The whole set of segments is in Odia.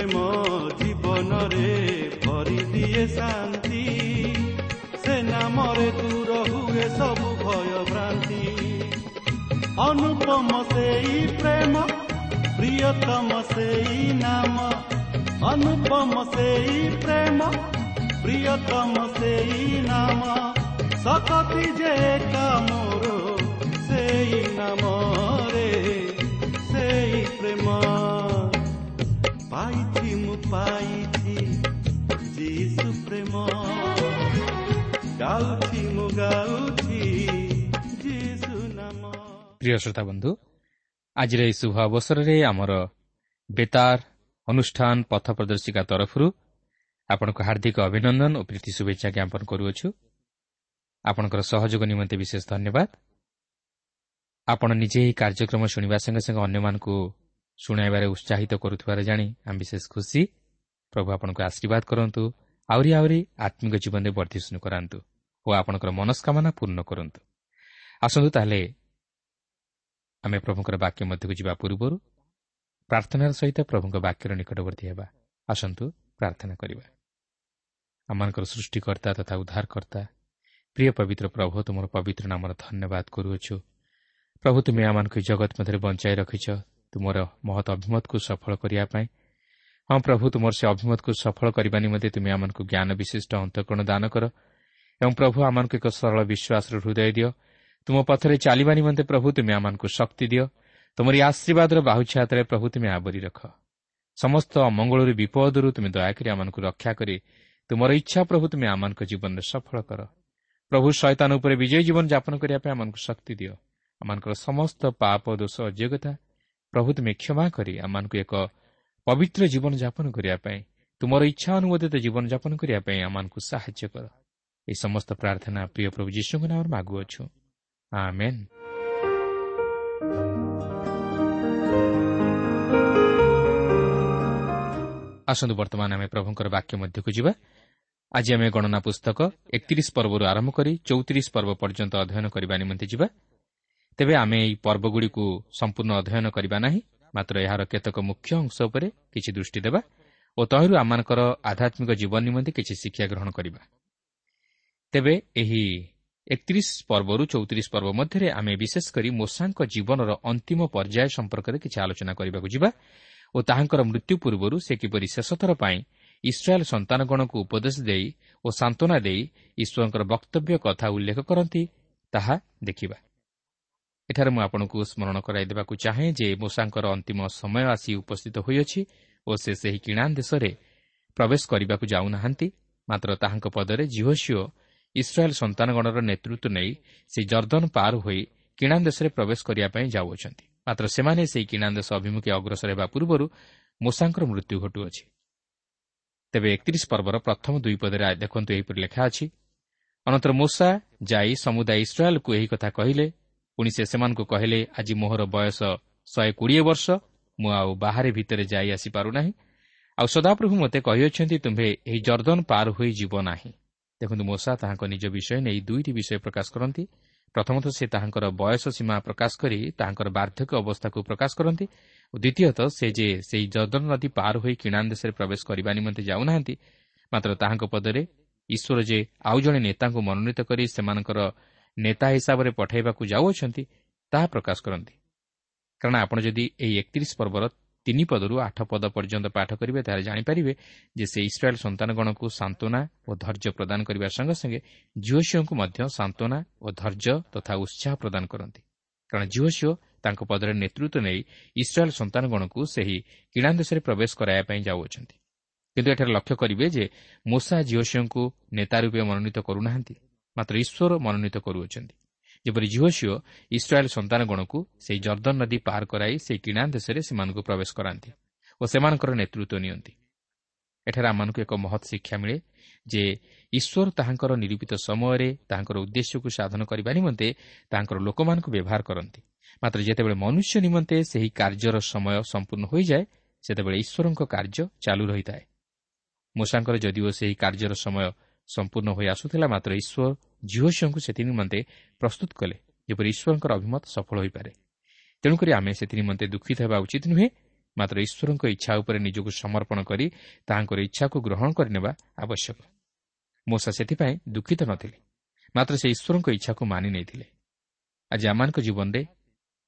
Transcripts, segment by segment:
ପ୍ରେମ ଜୀବନରେ ଭରି ଦିଏ ଶାନ୍ତି। ସେ ନାମରେ ଦୂର ହୁଏ ସବୁ ଭୟ ଭ୍ରାନ୍ତି। ଅନୁପମ ସେଇ ପ୍ରେମ ପ୍ରିୟତମ ସେଇ ନାମ। ଅନୁପମ ସେଇ ପ୍ରେମ ପ୍ରିୟତମ ସେଇ ନାମ। ସତତି ଯେ କାମର ସେଇ ନାମରେ ସେଇ ପ୍ରେମ। ପାଇଛି ମୁଁ ପାଇଛି ଯୀଶୁ ପ୍ରେମ ଗାଉଛି ମୁଁ ଗାଉଛି ଯୀଶୁ ନାମ ପ୍ରିୟ ଶ୍ରୋତା ବନ୍ଧୁ ଆଜିର ଏହି ଶୁଭ ଅବସରରେ ଆମର ବେତାର ଅନୁଷ୍ଠାନ ପଥ ପ୍ରଦର୍ଶିକା ତରଫରୁ ଆପଣଙ୍କୁ ହାର୍ଦ୍ଦିକ ଅଭିନନ୍ଦନ ଓ ପ୍ରୀତି ଶୁଭେଚ୍ଛା ଜ୍ଞାପନ କରୁଅଛୁ। ଆପଣଙ୍କର ସହଯୋଗ ନିମନ୍ତେ ବିଶେଷ ଧନ୍ୟବାଦ। ଆପଣ ନିଜେ ଏହି କାର୍ଯ୍ୟକ୍ରମ ଶୁଣିବା ସଙ୍ଗେ ସଙ୍ଗେ ଅନ୍ୟମାନଙ୍କୁ ଶୁଣାଇବାରେ ଉତ୍ସାହିତ କରୁଥିବାର ଜାଣି ଆମେ ବିଶେଷ ଖୁସି। ପ୍ରଭୁ ଆପଣଙ୍କୁ ଆଶୀର୍ବାଦ କରନ୍ତୁ ଆହୁରି ଆହୁରି ଆତ୍ମିକ ଜୀବନରେ ବର୍ଦ୍ଧିଷ୍ଣୁ କରାନ୍ତୁ ଓ ଆପଣଙ୍କର ମନସ୍କାମନା ପୂର୍ଣ୍ଣ କରନ୍ତୁ ଆସନ୍ତୁ ତାହେଲେ ଆମେ ପ୍ରଭୁଙ୍କର ବାକ୍ୟ ମଧ୍ୟକୁ ଯିବା ପୂର୍ବରୁ ପ୍ରାର୍ଥନାର ସହିତ ପ୍ରଭୁଙ୍କ ବାକ୍ୟର ନିକଟବର୍ତ୍ତୀ ହେବା ଆସନ୍ତୁ ପ୍ରାର୍ଥନା କରିବା ଆମମାନଙ୍କର ସୃଷ୍ଟିକର୍ତ୍ତା ତଥା ଉଦ୍ଧାରକର୍ତ୍ତା ପ୍ରିୟ ପବିତ୍ର ପ୍ରଭୁ ତୁମର ପବିତ୍ର ନାମର ଧନ୍ୟବାଦ କରୁଅଛୁ ପ୍ରଭୁ ତୁମେ ଆମମାନଙ୍କୁ ଜଗତ ମଧ୍ୟରେ ବଞ୍ଚାଇ ରଖିଛ ତୁମର ମହତ ଅଭିମତକୁ ସଫଳ କରିବା ପାଇଁ ହଁ ପ୍ରଭୁ ତୁମର ସେ ଅଭିମତକୁ ସଫଳ କରିବା ନିମନ୍ତେ ତୁମେ ଆମମାନଙ୍କୁ ଜ୍ଞାନ ବିଶିଷ୍ଟ ଅନ୍ତଃକରଣ ଦାନ କର ଏବଂ ପ୍ରଭୁ ଆମମାନଙ୍କୁ ଏକ ସରଳ ବିଶ୍ୱାସର ହୃଦୟ ଦିଅ। ତୁମ ପଥରେ ଚାଲିବା ନିମନ୍ତେ ପ୍ରଭୁ ତୁମେ ଆମମାନଙ୍କୁ ଶକ୍ତି ଦିଅ। ତୁମର ଆଶୀର୍ବାଦର ବାହୁଛାତରେ ପ୍ରଭୁ ତୁମେ ଆବରି ରଖ। ସମସ୍ତ ଅମଙ୍ଗଳରୁ ବିପଦରୁ ତୁମେ ଦୟାକରି ଆମମାନଙ୍କୁ ରକ୍ଷା କରି ତୁମର ଇଚ୍ଛା ପ୍ରଭୁ ତୁମେ ଆମମାନଙ୍କ ଜୀବନରେ ସଫଳ କର। ପ୍ରଭୁ ଶୈତାନ ଉପରେ ବିଜୟୀ ଜୀବନ ଯାପନ କରିବା ପାଇଁ ଆମମାନଙ୍କୁ ଶକ୍ତି ଦିଅ। ଆମମାନଙ୍କର ସମସ୍ତ ପାପ ଦୋଷ ଅଯୋଗ୍ୟତା ପ୍ରଭୁ ତୁମେ କ୍ଷମା କରି ଆମମାନଙ୍କୁ ଏକ ପବିତ୍ର ଜୀବନଯାପନ କରିବା ପାଇଁ ତୁମର ଇଚ୍ଛା ଅନୁମୋଦିତ ଜୀବନଯାପନ କରିବା ପାଇଁ ଆମମାନଙ୍କୁ ସାହାଯ୍ୟ କର। ଏହି ସମସ୍ତ ପ୍ରାର୍ଥନା ପ୍ରିୟ ପ୍ରଭୁ ଯୀଶୁଙ୍କ ନାମରେ ମାଗୁଅଛୁ। ଆମେନ୍। ଆସନ୍ତୁ ବର୍ତ୍ତମାନ ଆମେ ପ୍ରଭୁଙ୍କର ବାକ୍ୟ ମଧ୍ୟକୁ ଯିବା। ଆଜି ଆମେ ଗଣନା ପୁସ୍ତକ ଏକତିରିଶ ପର୍ବରୁ ଆରମ୍ଭ କରି ଚଉତିରିଶ ପର୍ବ ପର୍ଯ୍ୟନ୍ତ ଅଧ୍ୟୟନ କରିବା ନିମନ୍ତେ ଯିବା। ତେବେ ଆମେ ଏହି ପର୍ବଗୁଡ଼ିକୁ ସମ୍ପୂର୍ଣ୍ଣ ଅଧ୍ୟୟନ କରିବା ନାହିଁ। ମାତ୍ର ଏହାର କେତେକ ମୁଖ୍ୟ ଅଂଶ ଉପରେ କିଛି ଦୃଷ୍ଟି ଦେବା ଓ ତହିଁରୁ ଆମମାନଙ୍କର ଆଧ୍ୟାତ୍ମିକ ଜୀବନ ନିମନ୍ତେ କିଛି ଶିକ୍ଷା ଗ୍ରହଣ କରିବା। ତେବେ ଏହି ଏକତିରିଶ ପର୍ବରୁ ଚଉତିରିଶ ପର୍ବ ମଧ୍ୟରେ ଆମେ ବିଶେଷ କରି ମୋଷାଙ୍କ ଜୀବନର ଅନ୍ତିମ ପର୍ଯ୍ୟାୟ ସମ୍ପର୍କରେ କିଛି ଆଲୋଚନା କରିବାକୁ ଯିବା ଓ ତାହାଙ୍କର ମୃତ୍ୟୁ ପୂର୍ବରୁ ସେ କିପରି ଶେଷଥର ପାଇଁ ଇସ୍ରାଏଲ୍ ସନ୍ତାନଗଣକୁ ଉପଦେଶ ଦେଇ ଓ ସାନ୍ତ୍ୱନା ଦେଇ ଈଶ୍ୱରଙ୍କର ବକ୍ତବ୍ୟ କଥା ଉଲ୍ଲେଖ କରନ୍ତି ତାହା ଦେଖିବା। ଏଠାରେ ମୁଁ ଆପଣଙ୍କୁ ସ୍ମରଣ କରାଇ ଦେବାକୁ ଚାହେଁ ଯେ ମୂଷାଙ୍କର ଅନ୍ତିମ ସମୟ ଆସି ଉପସ୍ଥିତ ହୋଇଅଛି ଓ ସେ ସେହି କିଣା ଦେଶରେ ପ୍ରବେଶ କରିବାକୁ ଯାଉନାହାନ୍ତି। ମାତ୍ର ତାହାଙ୍କ ପଦରେ ଜିହସିଓ ଇସ୍ରାଏଲ୍ ସନ୍ତାନଗଣର ନେତୃତ୍ୱ ନେଇ ସେହି ଜର୍ଦ୍ଦନ ପାର ହୋଇ କିଣା ଦେଶରେ ପ୍ରବେଶ କରିବା ପାଇଁ ଯାଉଅଛନ୍ତି। ମାତ୍ର ସେମାନେ ସେହି କିଣା ଦେଶ ଅଭିମୁଖେ ଅଗ୍ରସର ହେବା ପୂର୍ବରୁ ମୂଷାଙ୍କର ମୃତ୍ୟୁ ଘଟୁଅଛି। ତେବେ ଏକତିରିଶ ପର୍ବର ପ୍ରଥମ ଦୁଇ ପଦରେ ଦେଖନ୍ତୁ ଏହିପରି ଲେଖା ଅଛି। ଅନନ୍ତର ମୂଷା ଯାଇ ସମୁଦାୟ ଇସ୍ରାଏଲ୍କୁ ଏହି କଥା କହିଲେ ପୁଣି ସେ ସେମାନଙ୍କୁ କହିଲେ ଆଜି ମୋହର ବୟସ ଶହେ କୋଡ଼ିଏ ବର୍ଷ ମୁଁ ଆଉ ବାହାରେ ଭିତରେ ଯାଇ ଆସିପାରୁନାହିଁ। ଆଉ ସଦାପ୍ରଭୁ ମୋତେ କହିଅଛନ୍ତି ତୁମ୍ଭେ ଏହି ଜର୍ଦ୍ଦନ ପାର ହୋଇ ଯିବ ନାହିଁ। ଦେଖନ୍ତୁ ମୂଷା ତାହାଙ୍କ ନିଜ ବିଷୟ ନେଇ ଦୁଇଟି ବିଷୟ ପ୍ରକାଶ କରନ୍ତି। ପ୍ରଥମତଃ ସେ ତାହାଙ୍କର ବୟସ ସୀମା ପ୍ରକାଶ କରି ତାହାଙ୍କର ବାର୍ଦ୍ଧକ୍ୟ ଅବସ୍ଥାକୁ ପ୍ରକାଶ କରନ୍ତି। ଓ ଦ୍ୱିତୀୟତଃ ସେ ଯେ ସେହି ଜର୍ଦ୍ଦନ ନଦୀ ପାର ହୋଇ କିଣା ଦେଶରେ ପ୍ରବେଶ କରିବା ନିମନ୍ତେ ଯାଉନାହାନ୍ତି ମାତ୍ର ତାହାଙ୍କ ପଦରେ ଈଶ୍ୱର ଯେ ଆଉ ଜଣେ ନେତାଙ୍କୁ ମନୋନୀତ କରି ସେମାନଙ୍କର ନେତା ହିସାବରେ ପଠାଇବାକୁ ଯାଉଅଛନ୍ତି ତାହା ପ୍ରକାଶ କରନ୍ତି। କାରଣ ଆପଣ ଯଦି ଏହି ଏକତିରିଶ ପର୍ବର ତିନି ପଦରୁ ଆଠ ପଦ ପର୍ଯ୍ୟନ୍ତ ପାଠ କରିବେ ତାହେଲେ ଜାଣିପାରିବେ ଯେ ସେ ଇସ୍ରାଏଲ୍ ସନ୍ତାନଗଣକୁ ସାନ୍ତ୍ୱନା ଓ ଧୈର୍ଯ୍ୟ ପ୍ରଦାନ କରିବା ସଙ୍ଗେ ସଙ୍ଗେ ଝିଅସିଓଙ୍କୁ ମଧ୍ୟ ସାନ୍ତ୍ୱନା ଓ ଧୈର୍ଯ୍ୟ ତଥା ଉତ୍ସାହ ପ୍ରଦାନ କରନ୍ତି। କାରଣ ଝିଅସିଓ ତାଙ୍କ ପଦରେ ନେତୃତ୍ୱ ନେଇ ଇସ୍ରାଏଲ୍ ସନ୍ତାନଗଣକୁ ସେହି କିଣା ଦେଶରେ ପ୍ରବେଶ କରାଇବା ପାଇଁ ଯାଉଅଛନ୍ତି। କିନ୍ତୁ ଏଠାରେ ଲକ୍ଷ୍ୟ କରିବେ ଯେ ମୂଷା ଝିଅସିଓଙ୍କୁ ନେତା ରୂପେ ମନୋନୀତ କରୁନାହାନ୍ତି। ମାତ୍ର ଈଶ୍ୱର ମନୋନୀତ କରୁଅଛନ୍ତି। ଯେପରି ଝିଅସିଓ ଇସ୍ରାଏଲ୍ ସନ୍ତାନଗଣକୁ ସେହି ଜର୍ଦ୍ଦନ ନଦୀ ପାର କରାଇ ସେହି କିଣା ଦେଶରେ ସେମାନଙ୍କୁ ପ୍ରବେଶ କରାନ୍ତି ଓ ସେମାନଙ୍କର ନେତୃତ୍ୱ ନିଅନ୍ତି। ଏଠାରେ ଆମମାନଙ୍କୁ ଏକ ମହତ୍ ଶିକ୍ଷା ମିଳେ ଯେ ଈଶ୍ୱର ତାହାଙ୍କର ନିରୂପିତ ସମୟରେ ତାହାଙ୍କର ଉଦ୍ଦେଶ୍ୟକୁ ସାଧନ କରିବା ନିମନ୍ତେ ତାହାଙ୍କର ଲୋକମାନଙ୍କୁ ବ୍ୟବହାର କରନ୍ତି। ମାତ୍ର ଯେତେବେଳେ ମନୁଷ୍ୟ ନିମନ୍ତେ ସେହି କାର୍ଯ୍ୟର ସମୟ ସମ୍ପୂର୍ଣ୍ଣ ହୋଇଯାଏ ସେତେବେଳେ ଈଶ୍ୱରଙ୍କ କାର୍ଯ୍ୟ ଚାଲୁ ରହିଥାଏ। ମୂଷାଙ୍କର ଯଦିଓ ସେହି କାର୍ଯ୍ୟର ସମୟ ସମ୍ପୂର୍ଣ୍ଣ ହୋଇ ଆସୁଥିଲା ମାତ୍ର ଈଶ୍ୱର ଝିଅସିଓଙ୍କୁ ସେଥି ନିମନ୍ତେ ପ୍ରସ୍ତୁତ କଲେ ଯେପରି ଈଶ୍ୱରଙ୍କର ଅଭିମତ ସଫଳ ହୋଇପାରେ। ତେଣୁକରି ଆମେ ସେଥି ନିମନ୍ତେ ଦୁଃଖିତ ହେବା ଉଚିତ ନୁହେଁ ମାତ୍ର ଈଶ୍ୱରଙ୍କ ଇଚ୍ଛା ଉପରେ ନିଜକୁ ସମର୍ପଣ କରି ତାହାଙ୍କର ଇଚ୍ଛାକୁ ଗ୍ରହଣ କରିନେବା ଆବଶ୍ୟକ। ମୂଷା ସେଥିପାଇଁ ଦୁଃଖିତ ନଥିଲେ ମାତ୍ର ସେ ଈଶ୍ୱରଙ୍କ ଇଚ୍ଛାକୁ ମାନି ନେଇଥିଲେ। ଆଜି ଆମମାନଙ୍କ ଜୀବନରେ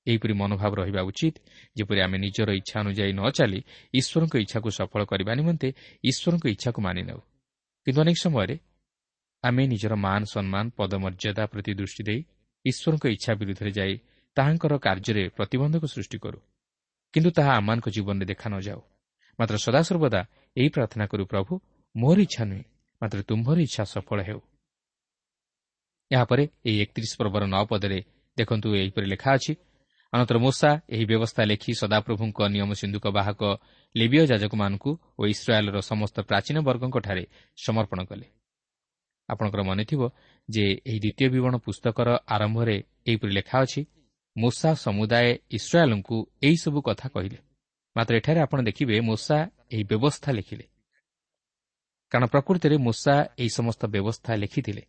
ଏହିପରି ମନୋଭାବ ରହିବା ଉଚିତ ଯେପରି ଆମେ ନିଜର ଇଚ୍ଛା ଅନୁଯାୟୀ ନ ଚାଲି ଈଶ୍ୱରଙ୍କ ଇଚ୍ଛାକୁ ସଫଳ କରିବା ନିମନ୍ତେ ଈଶ୍ୱରଙ୍କ ଇଚ୍ଛାକୁ ମାନି ନେଉ କିନ୍ତୁ ଅନେକ ସମୟରେ ଆମେ ନିଜର ମାନ ସମ୍ମାନ ପଦମର୍ଯ୍ୟାଦା ପ୍ରତି ଦୃଷ୍ଟି ଦେଇ ଈଶ୍ୱରଙ୍କ ଇଚ୍ଛା ବିରୁଦ୍ଧରେ ଯାଇ ତାହାଙ୍କର କାର୍ଯ୍ୟରେ ପ୍ରତିବନ୍ଧକ ସୃଷ୍ଟି କରୁ। କିନ୍ତୁ ତାହା ଆମମାନଙ୍କ ଜୀବନରେ ଦେଖା ନ ଯାଉ। ମାତ୍ର ସଦାସର୍ବଦା ଏହି ପ୍ରାର୍ଥନା କରୁ ପ୍ରଭୁ ମୋର ଇଚ୍ଛା ନୁହେଁ ମାତ୍ର ତୁମ୍ଭର ଇଚ୍ଛା ସଫଳ ହେଉ। ଏହାପରେ ଏହି ଏକତିରିଶ ପର୍ବର ନଅ ପଦରେ ଦେଖନ୍ତୁ ଏହିପରି ଲେଖା ଅଛି ଅନନ୍ତର ମୂଷା ଏହି ବ୍ୟବସ୍ଥା ଲେଖି ସଦାପ୍ରଭୁଙ୍କ ନିୟମ ସିନ୍ଧୁକ ବାହକ ଲିବିୟ ଯାଜକମାନଙ୍କୁ ଓ ଇସ୍ରାଏଲ୍ର ସମସ୍ତ ପ୍ରାଚୀନ ବର୍ଗଙ୍କଠାରେ ସମର୍ପଣ କଲେ। ଆପଣଙ୍କର ମନେଥିବ ଯେ ଏହି ଦ୍ୱିତୀୟ ବିବରଣ ପୁସ୍ତକର ଆରମ୍ଭରେ ଏହିପରି ଲେଖା ଅଛି ମୂଷା ସମୁଦାୟ ଇସ୍ରାଏଲ୍ଙ୍କୁ ଏହିସବୁ କଥା କହିଲେ ମାତ୍ର ଏଠାରେ ଆପଣ ଦେଖିବେ ମୂଷା ଏହି ବ୍ୟବସ୍ଥା ଲେଖିଲେ। କାରଣ ପ୍ରକୃତିରେ ମୂଷା ଏହି ସମସ୍ତ ବ୍ୟବସ୍ଥା ଲେଖିଥିଲେ।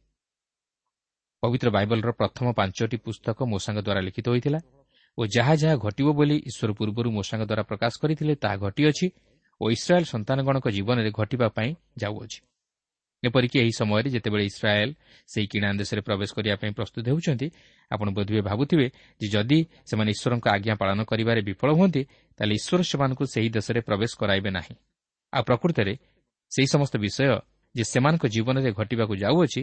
ପବିତ୍ର ବାଇବଲର ପ୍ରଥମ ପାଞ୍ଚଟି ପୁସ୍ତକ ମୂଷାଙ୍କ ଦ୍ୱାରା ଲିଖିତ ହୋଇଥିଲା ଓ ଯାହା ଯାହା ଘଟିବ ବୋଲି ଈଶ୍ୱର ପୂର୍ବରୁ ମୂଷାଙ୍କ ଦ୍ୱାରା ପ୍ରକାଶ କରିଥିଲେ ତାହା ଘଟିଅଛି ଓ ଇସ୍ରାଏଲ୍ ସନ୍ତାନଗଣଙ୍କ ଜୀବନରେ ଘଟିବା ପାଇଁ ଯାଉଅଛି। ଏପରିକି ଏହି ସମୟରେ ଯେତେବେଳେ ଇସ୍ରାଏଲ୍ ସେହି କିଣା ଦେଶରେ ପ୍ରବେଶ କରିବା ପାଇଁ ପ୍ରସ୍ତୁତ ହେଉଛନ୍ତି ଆପଣ ବୋଧହୁଏ ଭାବୁଥିବେ ଯେ ଯଦି ସେମାନେ ଈଶ୍ୱରଙ୍କ ଆଜ୍ଞା ପାଳନ କରିବାରେ ବିଫଳ ହୁଅନ୍ତି ତାହେଲେ ଈଶ୍ୱର ସେମାନଙ୍କୁ ସେହି ଦେଶରେ ପ୍ରବେଶ କରାଇବେ ନାହିଁ। ଆଉ ପ୍ରକୃତରେ ସେହି ସମସ୍ତ ବିଷୟ ଯେ ସେମାନଙ୍କ ଜୀବନରେ ଘଟିବାକୁ ଯାଉଅଛି